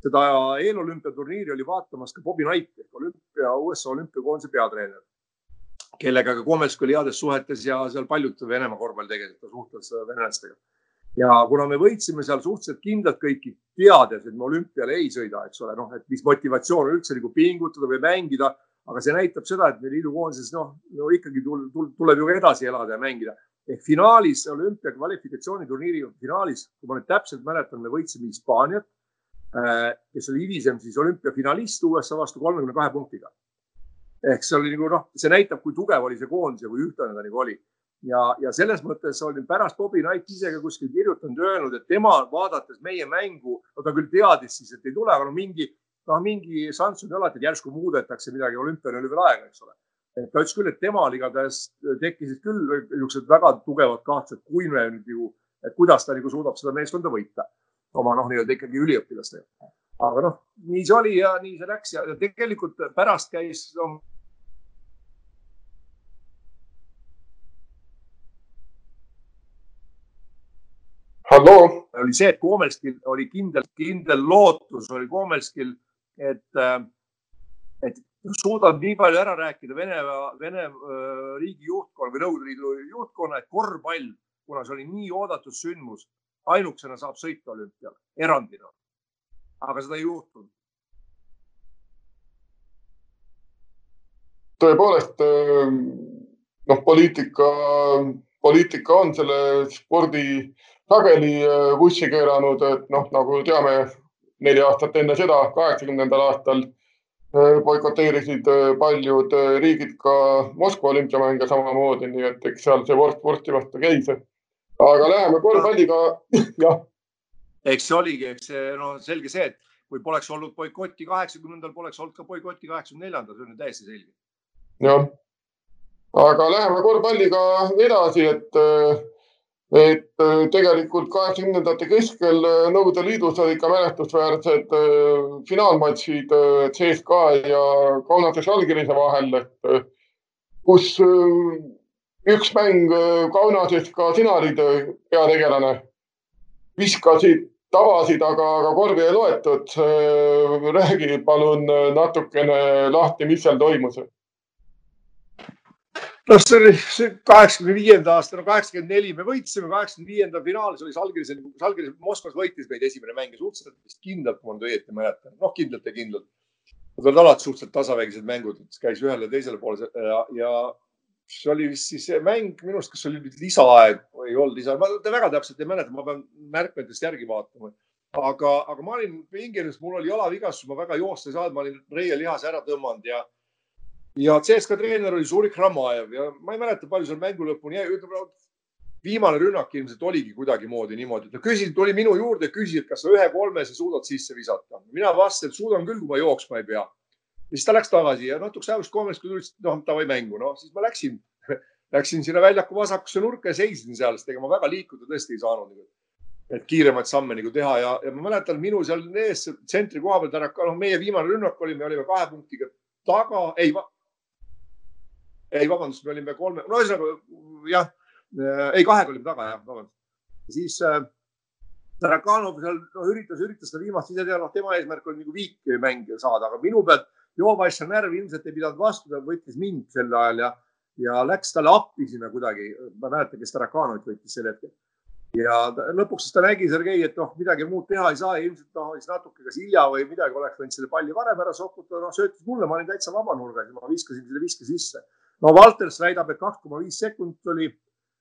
seda eelolümpiaturniiri oli vaatamas ka Bobby Knight ehk olümpia, USA olümpiakoondise peatreener, kellega ka Komelsk oli heades suhetes ja seal paljud Venemaa korvpalli tegelesid, ta suhtles venelastega ja kuna me võitsime seal suhteliselt kindlalt kõiki, teades, et me olümpiale ei sõida, eks ole, noh, et mis motivatsioon üldse nagu pingutada või mängida, aga see näitab seda, et me liidukoondises noh no, ikkagi tuleb ju edasi elada ja mängida. ehk finaalis, olümpia kvalifikatsiooniturniiri finaalis, kui ma nüüd täpselt mäletan, me võitsime Hispaaniat, äh, kes oli hilisem siis olümpiafinalist USA vastu kolmekümne kahe punktiga. ehk see oli nagu noh, see näitab, kui tugev oli see koondis ja kui ühtlane ta nagu oli ja, ja selles mõttes oli pärast Bobby Knight ise ka kuskil kirjutanud öelnud, et tema vaadates meie mängu, no ta küll teadis siis, et ei tule, aga no mingi, noh, mingi šanss on alati, et järsku muudetakse midagi, olümpiani oli veel aega, eks ole. et ta ütles küll, et temal igatahes tekkisid küll niisugused väga tugevad kahtlused, kui me nüüd ju, et kuidas ta nagu suudab seda meeskonda võita oma noh, nii-öelda ikkagi üliõpilastega. aga noh, nii see oli ja nii see läks ja tegelikult pärast käis no, halloo. oli see, et Koomelskil oli kindel, kindel lootus oli Koomelskil, et, äh, et suudab nii palju ära rääkida Vene, Vene äh, riigi juhtkonna või Nõukogude Liidu juhtkonna, et korvpall, kuna see oli nii oodatud sündmus, ainukesena saab sõita olümpiale, erandina. aga seda ei juhtunud. tõepoolest, äh, noh, poliitika, poliitika on selle spordi sageli äh, vussi keeranud, et noh, nagu teame, neli aastat enne seda, kaheksakümnendal aastal äh, boikoteerisid äh, paljud riigid ka Moskva olümpiamänge samamoodi, nii et eks seal see vorst vorsti vastu käis. aga läheme korvpalliga, jah. eks see oligi, eks see no selge see, et kui poleks olnud boikotti kaheksakümnendal, poleks olnud ka boikotti kaheksakümne neljandal, see on ju täiesti selge. jah aga läheme korvpalliga edasi, et, et tegelikult kaheksakümnendate keskel Nõukogude Liidus olid ka mälestusväärsed finaalmatšid CSKA ja Kaunase Žalgirise vahel, et kus üks mäng Kaunases ka sina olid peategelane, viskasid tabasid, aga, aga korvi ei loetud. räägi palun natukene lahti, mis seal toimus noh, see oli kaheksakümne viienda aasta, no kaheksakümmend neli me võitsime, kaheksakümne viienda finaalis oli Salgiris, Salgiris Moskvas võitis meid esimene mäng ja suhteliselt vist kindlalt, kui ma nüüd õieti mäletan, noh kindlalt ja kindlalt. Need olid alati suhteliselt tasavägised mängud, käis ühele teisele poole ja, ja see oli vist siis mäng minu arust, kas oli lisaaeg või ei olnud lisaaeg, ma väga täpselt ei mäleta, ma pean märkmetest järgi vaatama. aga, aga ma olin pingelis, mul oli jalavigastus, ma väga joosta ei saanud, ma olin reielihase ära tõmmanud ja ja CSKA treener oli Zurik Ramajev ja ma ei mäleta, palju seal mängu lõpuni jäi, ütleme viimane rünnak ilmselt oligi kuidagimoodi niimoodi, ta küsis, tuli minu juurde, küsis, et kas sa ühe kolmese suudad sisse visata. mina vastasin, et suudan küll, kui ma jooksma ei pea. ja siis ta läks tagasi ja natukese aja pärast kolmest, kui tuli, noh, davai mängu, noh, siis ma läksin, läksin sinna väljaku vasakusse nurka ja seisin seal, sest ega ma väga liikuda tõesti ei saanud. et kiiremaid samme nagu teha ja, ja ma mäletan, minu seal ees tsentri koha peal, täna, noh, meie viimane rünnak oli, me olime kahe punktiga taga, ei ei, vabandust, me olime kolme, no ühesõnaga jah, ei kahega olime taga jah, vabandust. siis äh, Tarakanov seal no, üritas, üritas seda viimast ise teha, noh, tema eesmärk oli nagu viikmäng saada, aga minu pealt Jovaša närv ilmselt ei pidanud vastu, ta võttis mind sel ajal ja, ja läks talle appi sinna kuidagi. ma ei mäleta, kes Tarakanovit võttis sel hetkel. ja ta, lõpuks siis ta nägi Sergei, et noh, midagi muud teha ei saa, ilmselt noh, siis natuke kas hilja või midagi oleks võinud selle palli varem ära sokutada, noh, söötis mulle, ma olin täitsa vaba nurgas ja ma viskasin selle viske sisse no Valters väidab, et kaks koma viis sekundit oli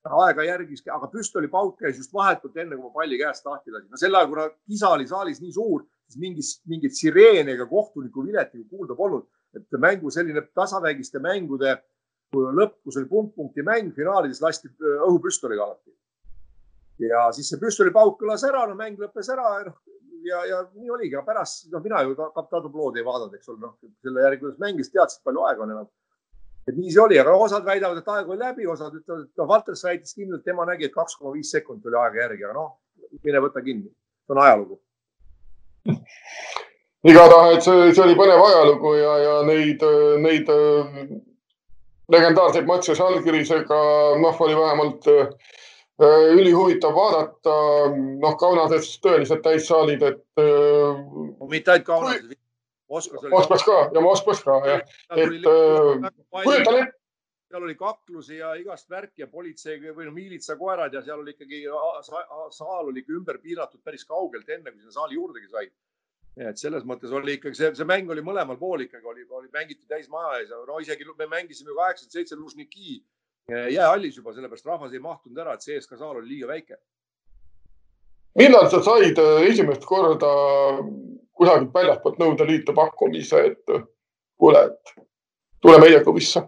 aega järgis, aga püstolipauk käis just vahetult enne, kui ma palli käest lahti lasin. no sel ajal, kuna kisa oli saalis nii suur, siis mingit, mingit sireeni ega kohtuniku vilet nagu kuulda polnud. et mängu selline tasavägiste mängude lõpp, kus oli punkt-punkti mäng, finaalides lasti õhupüstoliga alati. ja siis see püstolipauk kõlas ära, no mäng lõppes ära ja ja, ja nii oligi, aga pärast, noh, mina ju kapten Adobloodi ei vaadanud, eks ole, noh, selle järgi, kuidas mängis, teadsid, palju aega on enam et nii see oli, aga osad väidavad, et aeg oli läbi, osad ütlevad, et noh, Valters väitis kindlalt, tema nägi, et kaks koma viis sekundit oli aega järgi, aga noh, mine võta kinni, see on ajalugu. igatahes see, see oli põnev ajalugu ja, ja neid, neid legendaarseid matše Žalgirisega, noh, oli vähemalt ülihuvitav vaadata. noh, Kaunases tõeliselt täissaalid, et. mitte ainult Kaunases, Moskvas oli. Moskvas ka ja Moskvas ka jah, et äh, kujutan ette seal oli kaklusi ja igast värki ja politsei või no miilitsakoerad ja seal oli ikkagi saal oli ümber piiratud päris kaugelt, enne kui sinna saali juurdegi sai. et selles mõttes oli ikkagi see, see mäng oli mõlemal pool ikkagi oli, oli mängiti täis maja ees no isegi me mängisime ju kaheksakümmend seitse Lužniki eh, jäähallis juba, sellepärast rahvas ei mahtunud ära, et CSKA saal oli liiga väike. millal sa said äh, esimest korda kusagilt väljastpoolt Nõukogude Liitu pakkumise, et kuule, et tule meie klubisse.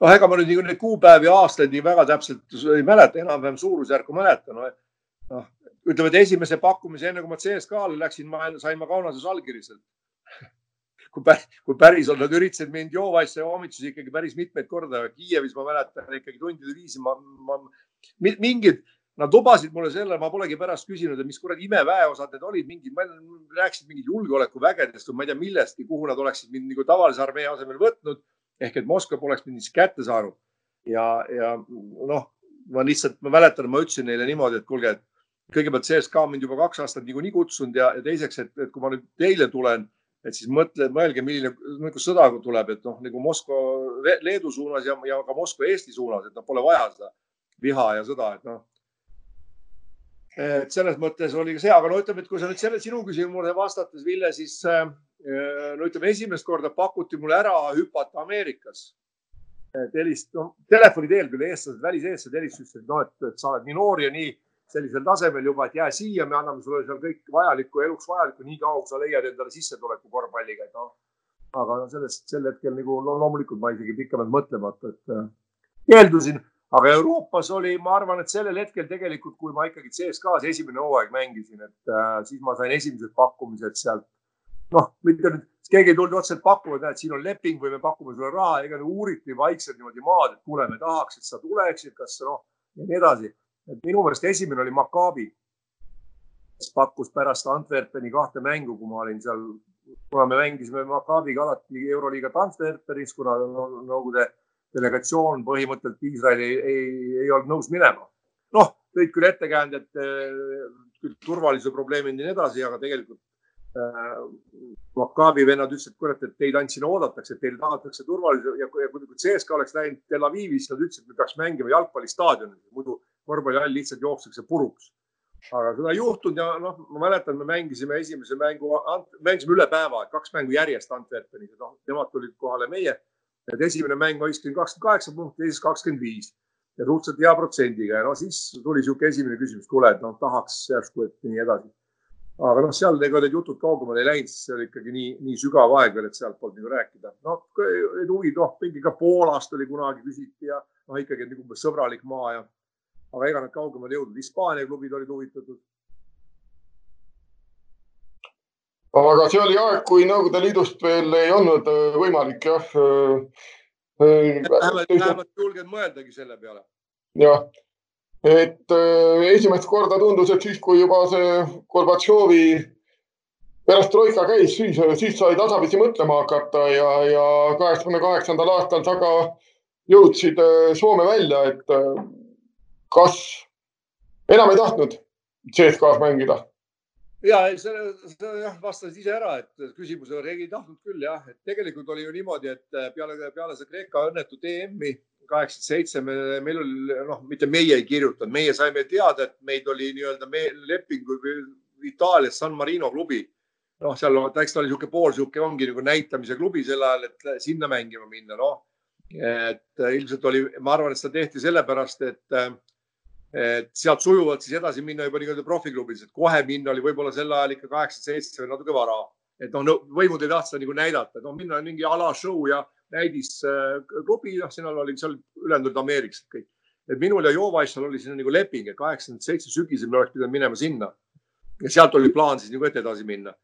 noh, ega ma nüüd neid kuupäevi, aastaid nii väga täpselt ei mäleta, enam-vähem suurusjärku mäletan no.. noh, ütleme, et esimese pakkumise, enne kui ma CSKA-le läksin, ma sain ma Kaunases allkirjaselt kui, päris, kui päriselt nad üritasid mind Jovaisse hommitusi ikkagi päris mitmeid korda. Kiievis ma mäletan ikkagi tundide viisi, ma, ma mingid Nad lubasid mulle selle, ma polegi pärast küsinud, et mis kuradi imeväeosad need olid, mingid, rääkisid mingid julgeolekuvägedest või ma ei tea millestki, kuhu nad oleksid mind nagu tavalise armee asemel võtnud. ehk et Moskva poleks mind siis kätte saanud. ja, ja noh, ma lihtsalt, ma mäletan, ma ütlesin neile niimoodi, et kuulge, et kõigepealt CSKA on mind juba kaks aastat niikuinii kutsunud ja, ja teiseks, et, et kui ma nüüd teile tulen, et siis mõtle, mõelge, milline nagu sõda tuleb, et noh, nagu Moskva, Leedu suunas ja, ja ka Moskva Eesti suunas, et noh, pole vaja seda viha ja sõda, et noh et selles mõttes oli see, aga no ütleme, et kui sa nüüd selle sinu küsimusele vastates, Ville, siis äh, no ütleme, esimest korda pakuti mulle ära hüpata Ameerikas. et helist- no,, telefoni teel küll eestlased, väliseestlased helistasid, noh, et sa oled nii noor ja nii sellisel tasemel juba, et jää siia, me anname sulle seal kõik vajalikku, eluks vajalikku, nii kaua kui sa leiad endale sissetuleku korvpalliga, et noh. aga sellest sel hetkel nagu no, loomulikult ma isegi pikemalt mõtlemata, et äh, keeldusin aga Euroopas oli, ma arvan, et sellel hetkel tegelikult, kui ma ikkagi CSKA-s esimene hooaeg mängisin, et äh, siis ma sain esimesed pakkumised sealt noh, mitte nüüd, keegi ei tulnud otseselt pakkuma, et näed, siin on leping või me pakume sulle raha, ega uuriti vaikselt niimoodi maad, et kuule, me tahaks, et sa tuleksid, kas noh ja nii edasi. et minu meelest esimene oli Maccabi, kes pakkus pärast Antwerpeni kahte mängu, kui ma olin seal, kuna me mängisime Maccabiga alati Euroliigat Antwerpenis, kuna Nõukogude delegatsioon põhimõtteliselt Iisraeli ei, ei, ei olnud nõus minema. noh, tõid küll ettekäänded, küll turvalisuse probleemid ja nii edasi, aga tegelikult Maccabi vennad ütlesid, et kurat, et teid ainult siin oodatakse, et teile tagatakse turvalisus ja kui, kui CSKA oleks läinud Tel Avivi, siis nad ütlesid, et me peaks mängima jalgpallistaadionil, muidu korvpallihall lihtsalt jookstakse puruks. aga seda ei juhtunud ja noh, ma mäletan, me mängisime esimese mängu, mängisime üle päeva, kaks mängu järjest Antwerpenis ja noh, nemad tulid kohale meie. Et esimene mäng ma viskasin kakskümmend kaheksa punkti, teises kakskümmend viis ja suhteliselt hea protsendiga ja no siis tuli niisugune esimene küsimus, kuule, et noh, tahaks järsku, et nii edasi aga noh, seal ega need jutud kaugemale ei läinud, sest see oli ikkagi nii, nii sügav aeg veel, et sealt polnud nagu rääkida. noh, need huvid, noh, mingi ka Poolast oli kunagi küsiti ja noh, ikkagi nagu sõbralik maa ja, aga ega nad kaugemale ei jõudnud. Hispaania klubid olid huvitatud. Aga see oli aeg, kui Nõukogude Liidust veel ei olnud äh, võimalik jah. Äh, äh, vähemalt, vähemalt julgenud mõeldagi selle peale. jah et esimest korda tundus, et siis, kui juba see Gorbatšovi perestroika käis, siis, siis sai tasapisi mõtlema hakata ja, ja kaheksakümne kaheksandal aastal taga jõudsid Soome välja, et kas enam ei tahtnud CSKA-s mängida? Ja selle, selle jah, vastasid ise ära, et küsimusele keegi ei tahtnud küll jah, et tegelikult oli ju niimoodi, et peale, peale seda Kreeka õnnetut EM-i kaheksakümmend seitse me, meil oli noh, mitte meie ei kirjutanud, meie saime teada, et meid oli nii-öelda lepingu Itaalias San Marino klubi. noh, seal eks ta oli niisugune pool sihuke ongi nagu näitamise klubi sel ajal, et sinna mängima minna, noh. et ilmselt oli, ma arvan, et seda tehti sellepärast, et, et sealt sujuvalt siis edasi minna juba nii-öelda profiklubides, et kohe minna oli võib-olla sel ajal ikka kaheksakümmend seitse või natuke vara. et noh, võimud ei tahtnud seda nagu näidata, et noh, minna mingi ala show ja näidisklubi, noh, seal oli seal ülejäänud ameeriklased kõik. et minul ja Jovaissal oli siin nagu leping, et kaheksakümmend seitse sügisel me oleks pidanud minema sinna. ja sealt oli plaan siis nagu ette edasi minna.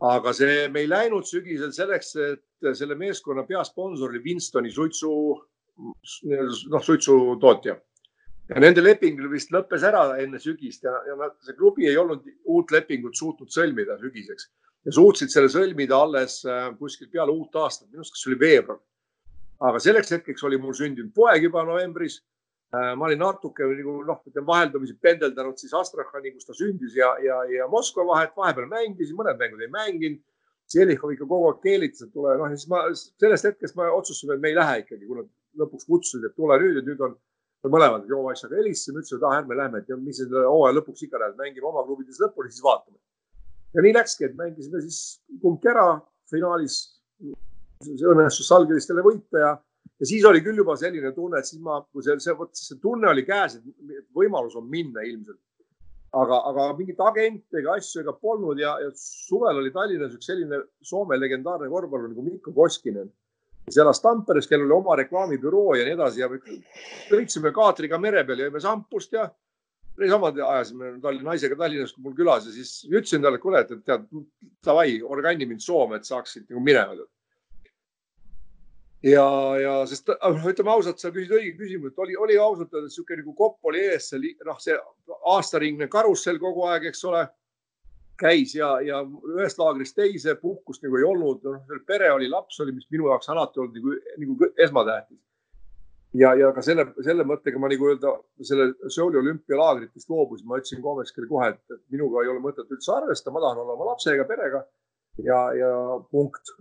aga see, me ei läinud sügisel selleks, et selle meeskonna peasponsor oli Winstoni suitsu, noh, suitsutootja. Ja nende leping vist lõppes ära enne sügist ja, ja nad, see klubi ei olnud uut lepingut suutnud sõlmida sügiseks ja suutsid selle sõlmida alles äh, kuskil peale uut aastat, minu arust, kas see oli veebruar. aga selleks hetkeks oli mul sündinud poeg juba novembris. Äh, ma olin natuke nagu noh, ütleme vaheldumisi pendeldanud siis Astrahani, kus ta sündis ja, ja, ja Moskva vahet, vahepeal mängisin, mõned mängud ei mänginud. Zelihov ikka kogu aeg keelitas, et tule, noh ja siis ma sellest hetkest ma otsustasime, et me ei lähe ikkagi, kui nad lõpuks kutsusid, et tule nüüd, et nüüd on mõlemad Joe asjaga helistasime, ütlesime, et ah, ärme lähme, et mis selle hooaja lõpuks ikka läheb, mängime oma klubides lõpuni, siis vaatame ja nii läkski, et mängisime siis kumbki ära finaalis. õnnestus Salgiristele võita ja, ja siis oli küll juba selline tunne, et siis ma, kui see, see, vot see tunne oli käes, et võimalus on minna ilmselt. aga, aga mingit agente ega asju ega polnud ja, ja suvel oli Tallinnas üks selline Soome legendaarne korvpallur nagu Mikko Koskinen kes elas Tamperes, kellel oli oma reklaamibüroo ja nii edasi ja sõitsime kaatriga mere peal, jõime šampust ja niisama ajasime Tallinna naisega Tallinnas, mul külas ja siis ütlesin talle, et kuule, et tead, davai, organi mind Soome, et saaksid nagu minema. ja, ja sest noh, ütleme ausalt, sa küsid õige küsimuse, oli, oli ausalt öeldes niisugune nagu kopp oli ees, see noh, see aastaringne karussell kogu aeg, eks ole, käis ja, ja ühest laagrist teise puhkust nagu ei olnud, noh, pere oli, laps oli, mis minu jaoks alati olnud nagu, nagu esmatähtis. Ja, ja ka selle, selle mõttega ma nagu öelda, selle Seouli olümpialaagritest loobusin, ma ütlesin Koomeskile kohe, et minuga ei ole mõtet üldse arvestada, ma tahan olla oma lapsega, perega. Ja, ja punkt.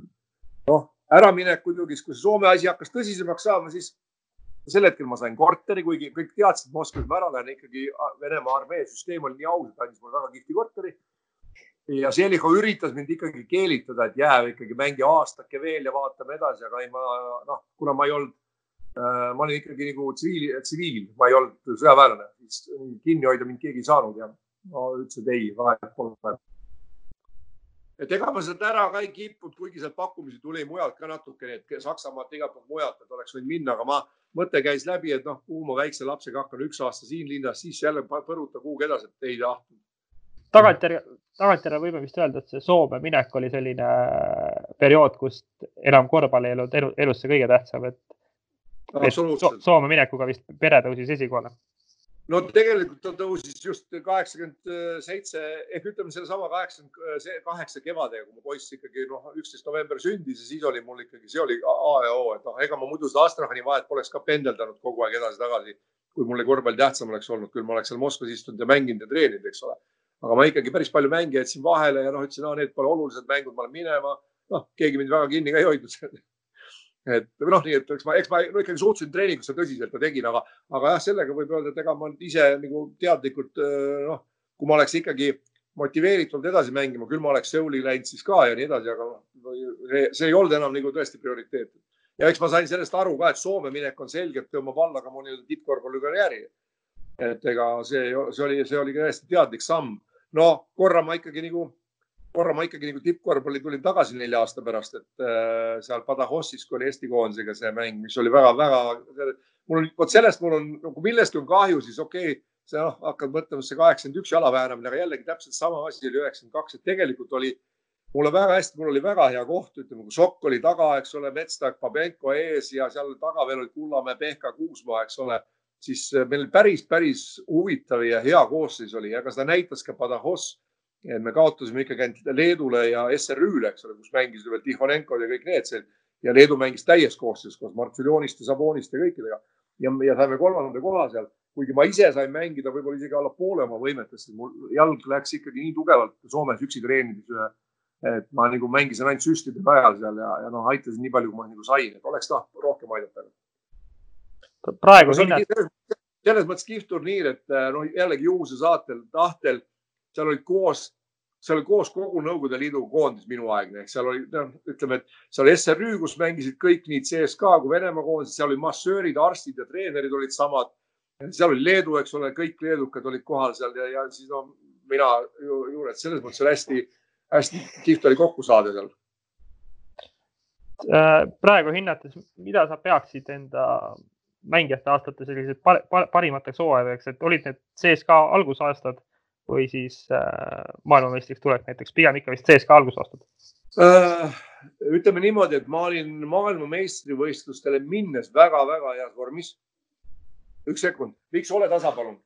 noh, äraminek muidugi, kui see Soome asi hakkas tõsisemaks saama, siis sel hetkel ma sain korteri, kuigi kõik teadsid, et ma ära lähen, ikkagi Venemaa armee süsteem oli nii aus, et andis mulle väga kihvti korteri. Ja Selikov üritas mind ikkagi keelitada, et jää ikkagi mängi aastake veel ja vaatame edasi, aga ei, ma noh, kuna ma ei olnud Äh, ma olin ikkagi nagu tsiviil, tsiviil, ma ei olnud sõjaväelane, siis kinni hoida mind keegi ei saanud ja ma ütlesin, et ei, vahet pole. et ega ma sealt ära ka ei kippunud, kuigi sealt pakkumisi tuli mujalt ka natukene, et Saksamaalt igalt poolt mujalt, et oleks võinud minna, aga ma, mõte käis läbi, et noh, kuhu ma väikse lapsega hakkan üks aasta siin linnas, siis jälle põruta kuhugi edasi, et ei tahtnud. tagantjärgi, tagantjärele võime vist öelda, et see Soome minek oli selline periood, kus enam korvpall ei olnud elu, elus see kõige tähtsam, et, et so, Soome minekuga vist pere tõusis esikohale no tegelikult ta tõusis just kaheksakümmend seitse ehk ütleme sellesama kaheksakümmend kaheksa kevadega, kui mu poiss ikkagi noh, üksteist november sündis ja siis oli mul ikkagi, see oli A ja O, et noh, ega ma muidu seda Astrahani vahet poleks ka pendeldanud kogu aeg edasi-tagasi. kui mulle korvpall tähtsam oleks olnud, küll ma oleks seal Moskvas istunud ja mänginud ja treeninud, eks ole. Aga ma ikkagi päris palju mänge jätsin vahele ja noh, ütlesin, no need pole olulised mängud, ma lähen minema. noh, keegi mind väga kinni ka ei hoidnud et noh, nii et eks ma, eks ma no ikkagi suhtusin treeningusse tõsiselt ja tegin, aga, aga jah, sellega võib öelda, et ega ma ise nagu teadlikult noh, kui ma oleks ikkagi motiveeritult edasi mängima, küll ma oleks Seuli läinud siis ka ja nii edasi, aga see, see ei olnud enam nagu tõesti prioriteet. ja eks ma sain sellest aru ka, et Soome minek on selgelt tõmbab alla ka mu nii-öelda tippkorvpallikarjääri. et ega see, see oli, see oli täiesti teadlik samm. No korra ma ikkagi nagu korra ma ikkagi nagu tippkorvpalli tulin tagasi nelja aasta pärast, et äh, seal Badahossis, kui oli Eesti koondisega see mäng, mis oli väga-väga, mul on, vot sellest mul on nagu millestki on kahju, siis okei okay,, see noh, hakkad mõtlema, see kaheksakümmend üks jala väänamine, aga jällegi täpselt sama asi oli üheksakümmend kaks, et tegelikult oli mulle väga hästi, mul oli väga hea koht, ütleme, kui Sokk oli taga, eks ole, Metstak, Babenko ees ja seal taga veel olid Kullamäe, Pehka, Kuusmaa, eks ole, siis meil päris, päris huvitav ja hea koosseis oli, aga seda näitas ka Badajoz et me kaotasime ikkagi ainult Leedule ja SRÜ-le, eks ole, kus mängisid veel Tihonenkod ja kõik need seal ja Leedu mängis täies koosseisus koos Martsiljoniste, Saboniste ja kõikidega ja, ja saime kolmanda koha seal, kuigi ma ise sain mängida võib-olla isegi alla poole oma võimetest, mul jalg läks ikkagi nii tugevalt Soomes üksi treenides. et ma nagu mängisin ainult süstide ajal seal ja, ja noh, aitasin nii palju, kui ma nagu sain, et oleks tahtnud rohkem aidata. Praegu hinnad. selles mõttes kihvt turniir, et noh, jällegi juhuse saatel, tahtel seal olid koos, seal oli koos kogu Nõukogude Liidu koondis minuaegne, ehk seal oli, noh, ütleme, et seal SRÜ, kus mängisid kõik nii CSKA kui Venemaa koondised, seal olid massöörid, arstid ja treenerid olid samad. seal oli Leedu, eks ole, kõik leedukad olid kohal seal ja, ja siis no mina ju, juures, selles mõttes oli hästi-hästi kihvt oli kokku saada seal äh, praegu hinnates, mida sa peaksid enda mängijate aastate sellised par, par, parimateks hooaegadeks, et olid need CSKA algusaastad või siis äh, maailmameistriks tulek näiteks, pigem ikka vist CSKA algusaastad äh,? ütleme niimoodi, et ma olin maailmameistrivõistlustele minnes väga-väga heas vormis. üks sekund, Viks, ole tasa, palun.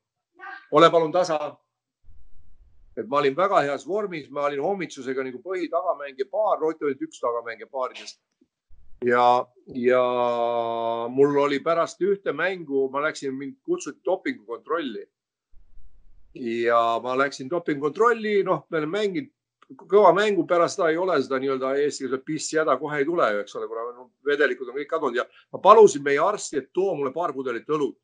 ole palun tasa. et ma olin väga heas vormis, ma olin hommiksusega nagu põhitagamängija paar, Roti oli üks tagamängija paaridest ja, ja mul oli pärast ühte mängu, ma läksin, mind kutsuti dopingukontrolli ja ma läksin dopingukontrolli, noh, me oleme mänginud kõva mängu, pärast seda ei ole seda nii-öelda eesti keeles pissi häda kohe ei tule ju, eks ole, kuna no, vedelikud on kõik kadunud ja ma palusin meie arsti, et too mulle paar pudelit õlut.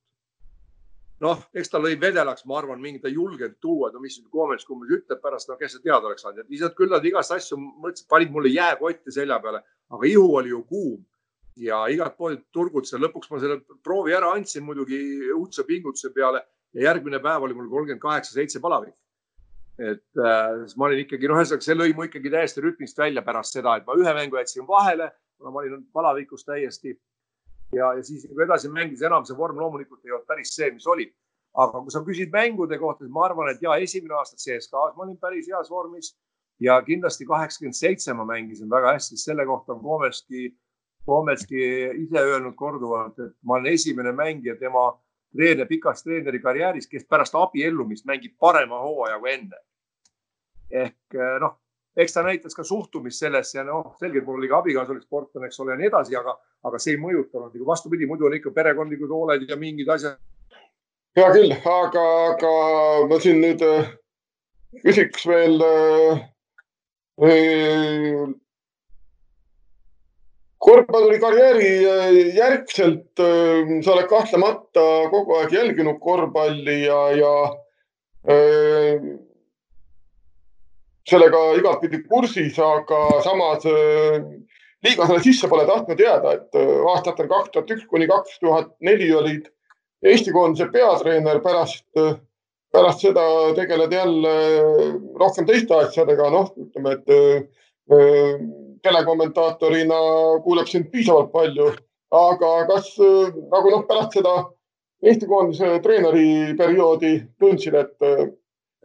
Noh, eks ta lõi vedelaks, ma arvan, mingi ta ei julgenud tuua, no mis Koomets umbes ütleb pärast, no kes see teada oleks saanud, et lihtsalt küll nad igast asju mõtlesid, panid mulle jääkotti selja peale, aga ihu oli ju kuum ja igalt poolt turgutasin, lõpuks ma selle proovi ära andsin muidugi õudse pingutuse peale ja järgmine päev oli mul kolmkümmend kaheksa, seitse palavik. et äh, ma olin ikkagi, noh, ühesõnaga see lõi mu ikkagi täiesti rütmist välja pärast seda, et ma ühe mängu jätsin vahele, kuna ma olin palavikus täiesti. Ja, ja siis nagu edasi mängis, enam see vorm loomulikult ei olnud päris see, mis oli. aga kui sa küsid mängude kohta, siis ma arvan, et ja esimene aasta CSKA-s ma olin päris heas vormis ja kindlasti kaheksakümmend seitse ma mängisin väga hästi, selle kohta on Kometski, Kometski ise öelnud korduvalt, et ma olen esimene mängija tema treener pikas treeneri karjääris, kes pärast abiellumist mängib parema hooaja kui enne. ehk eh, noh, eks ta näitas ka suhtumist sellesse ja noh, selgelt mul oli ka abikaasa oli sportlane, eks ole ja nii edasi, aga, aga see ei mõjutanud nagu vastupidi, muidu on ikka perekondlikud hooled ja mingid asjad. hea küll, aga, aga ma siin nüüd eh, küsiks veel äh, korvpallurikarjääri äh, järgselt äh, sa oled kahtlemata kogu aeg jälginud korvpalli ja, ja äh, sellega igatpidi kursis, aga samas liiga selle sisse pole tahtnud jääda, et aastatel kaks tuhat üks kuni kaks tuhat neli olid Eesti koondise peatreener, pärast, pärast seda tegeled jälle rohkem teiste asjadega, noh, ütleme, et telekommentaatorina kuuleb sind piisavalt palju, aga kas nagu noh, pärast seda Eesti koondise treeneri perioodi tundsid, et äh,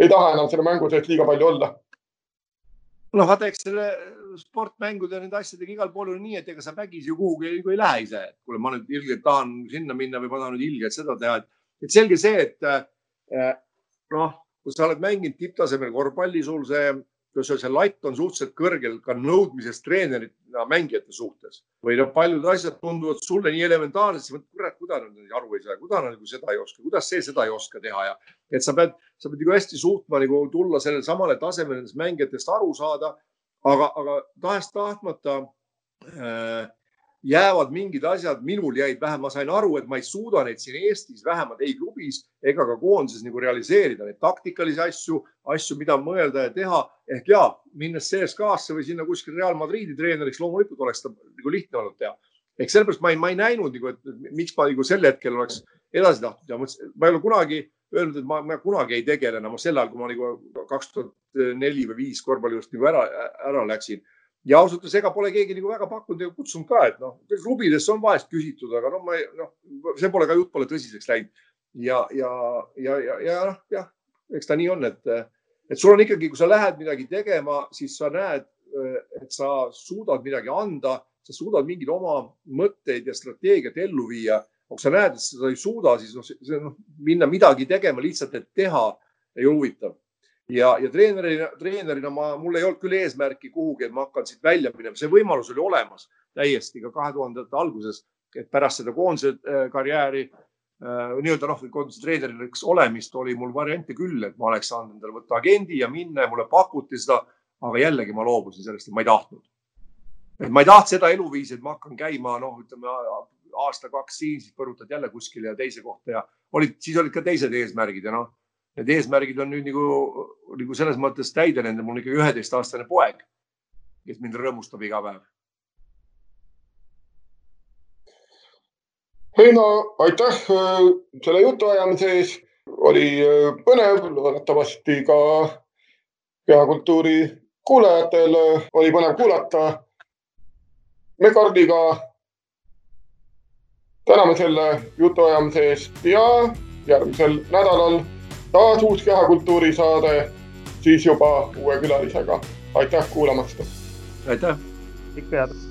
ei taha enam selle mängu sees liiga palju olla? Noh, vaata, eks selle sportmängude ja nende asjadega igal pool on nii, et ega sa vägisi kuhugi ei, ei lähe ise, et kuule, ma nüüd ilgelt tahan sinna minna või ma tahan nüüd ilgelt seda teha, et, et selge see, et äh, noh, kui sa oled mänginud tipptasemel korvpalli, sul see öelda, see latt on suhteliselt kõrgel ka nõudmisest treenerina mängijate suhtes või noh, paljud asjad tunduvad sulle nii elementaarsed, mõtled, kurat, kuidas nad aru ei saa, kuidas nad nagu seda ei oska, kuidas see seda ei oska teha ja et sa pead, sa pead nagu hästi suutma nagu tulla sellele samale tasemele nendest mängijatest aru saada. aga, aga tahes-tahtmata äh, jäävad mingid asjad, minul jäid vähe, ma sain aru, et ma ei suuda neid siin Eestis vähemalt ei klubis ega ka koondises nagu realiseerida, neid taktikalisi asju, asju, mida mõelda ja teha. ehk ja minnes CSKA-sse või sinna kuskil Real Madridi treeneriks, loomulikult oleks ta nagu lihtne olnud teha. ehk sellepärast ma ei, ma ei näinud nagu, et miks ma nagu sel hetkel oleks edasi tahtnud ja mõtlesin, ma ei ole kunagi öelnud, et ma, ma kunagi ei tegele enam sel ajal, kui ma nagu kaks tuhat neli või viis korvpallist nagu ära, ära läksin ja ausalt öeldes ega pole keegi nagu väga pakkunud ja kutsunud ka, et noh, klubidesse on vahest küsitud, aga noh, ma ei, noh, see pole ka jutt pole tõsiseks läinud. ja, ja, ja, ja, ja noh, jah, eks ta nii on, et, et sul on ikkagi, kui sa lähed midagi tegema, siis sa näed, et sa suudad midagi anda, sa suudad mingeid oma mõtteid ja strateegiat ellu viia. kui sa näed, et sa ei suuda, siis noh, noh, minna midagi tegema lihtsalt, et teha, ei huvitav ja, ja treenerina, treenerina ma, mul ei olnud küll eesmärki kuhugi, et ma hakkan siit välja minema, see võimalus oli olemas täiesti ka kahe tuhandete alguses, et pärast seda koondise äh, karjääri äh, nii-öelda noh, koondise treeneriks olemist oli mul variante küll, et ma oleks saanud endale võtta agendi ja minna ja mulle pakuti seda. aga jällegi ma loobusin sellest, et ma ei tahtnud. et ma ei tahtnud seda eluviisi, et ma hakkan käima, noh, ütleme aasta-kaks siin, siis põrutad jälle kuskile ja teise kohta ja olid, siis olid ka teised eesmärgid ja noh need eesmärgid on nüüd nagu, nagu selles mõttes täide läinud, mul on ikkagi üheteistaastane poeg, kes mind rõõmustab iga päev. Heino, aitäh äh, selle jutuajamise eest, oli äh, põnev, loodetavasti ka peakultuuri kuulajatel äh, oli põnev kuulata. me Kardiga täname selle jutuajamise eest ja järgmisel nädalal taas uus kehakultuuri saade, siis juba uue külalisega. aitäh kuulamast. aitäh. kõike head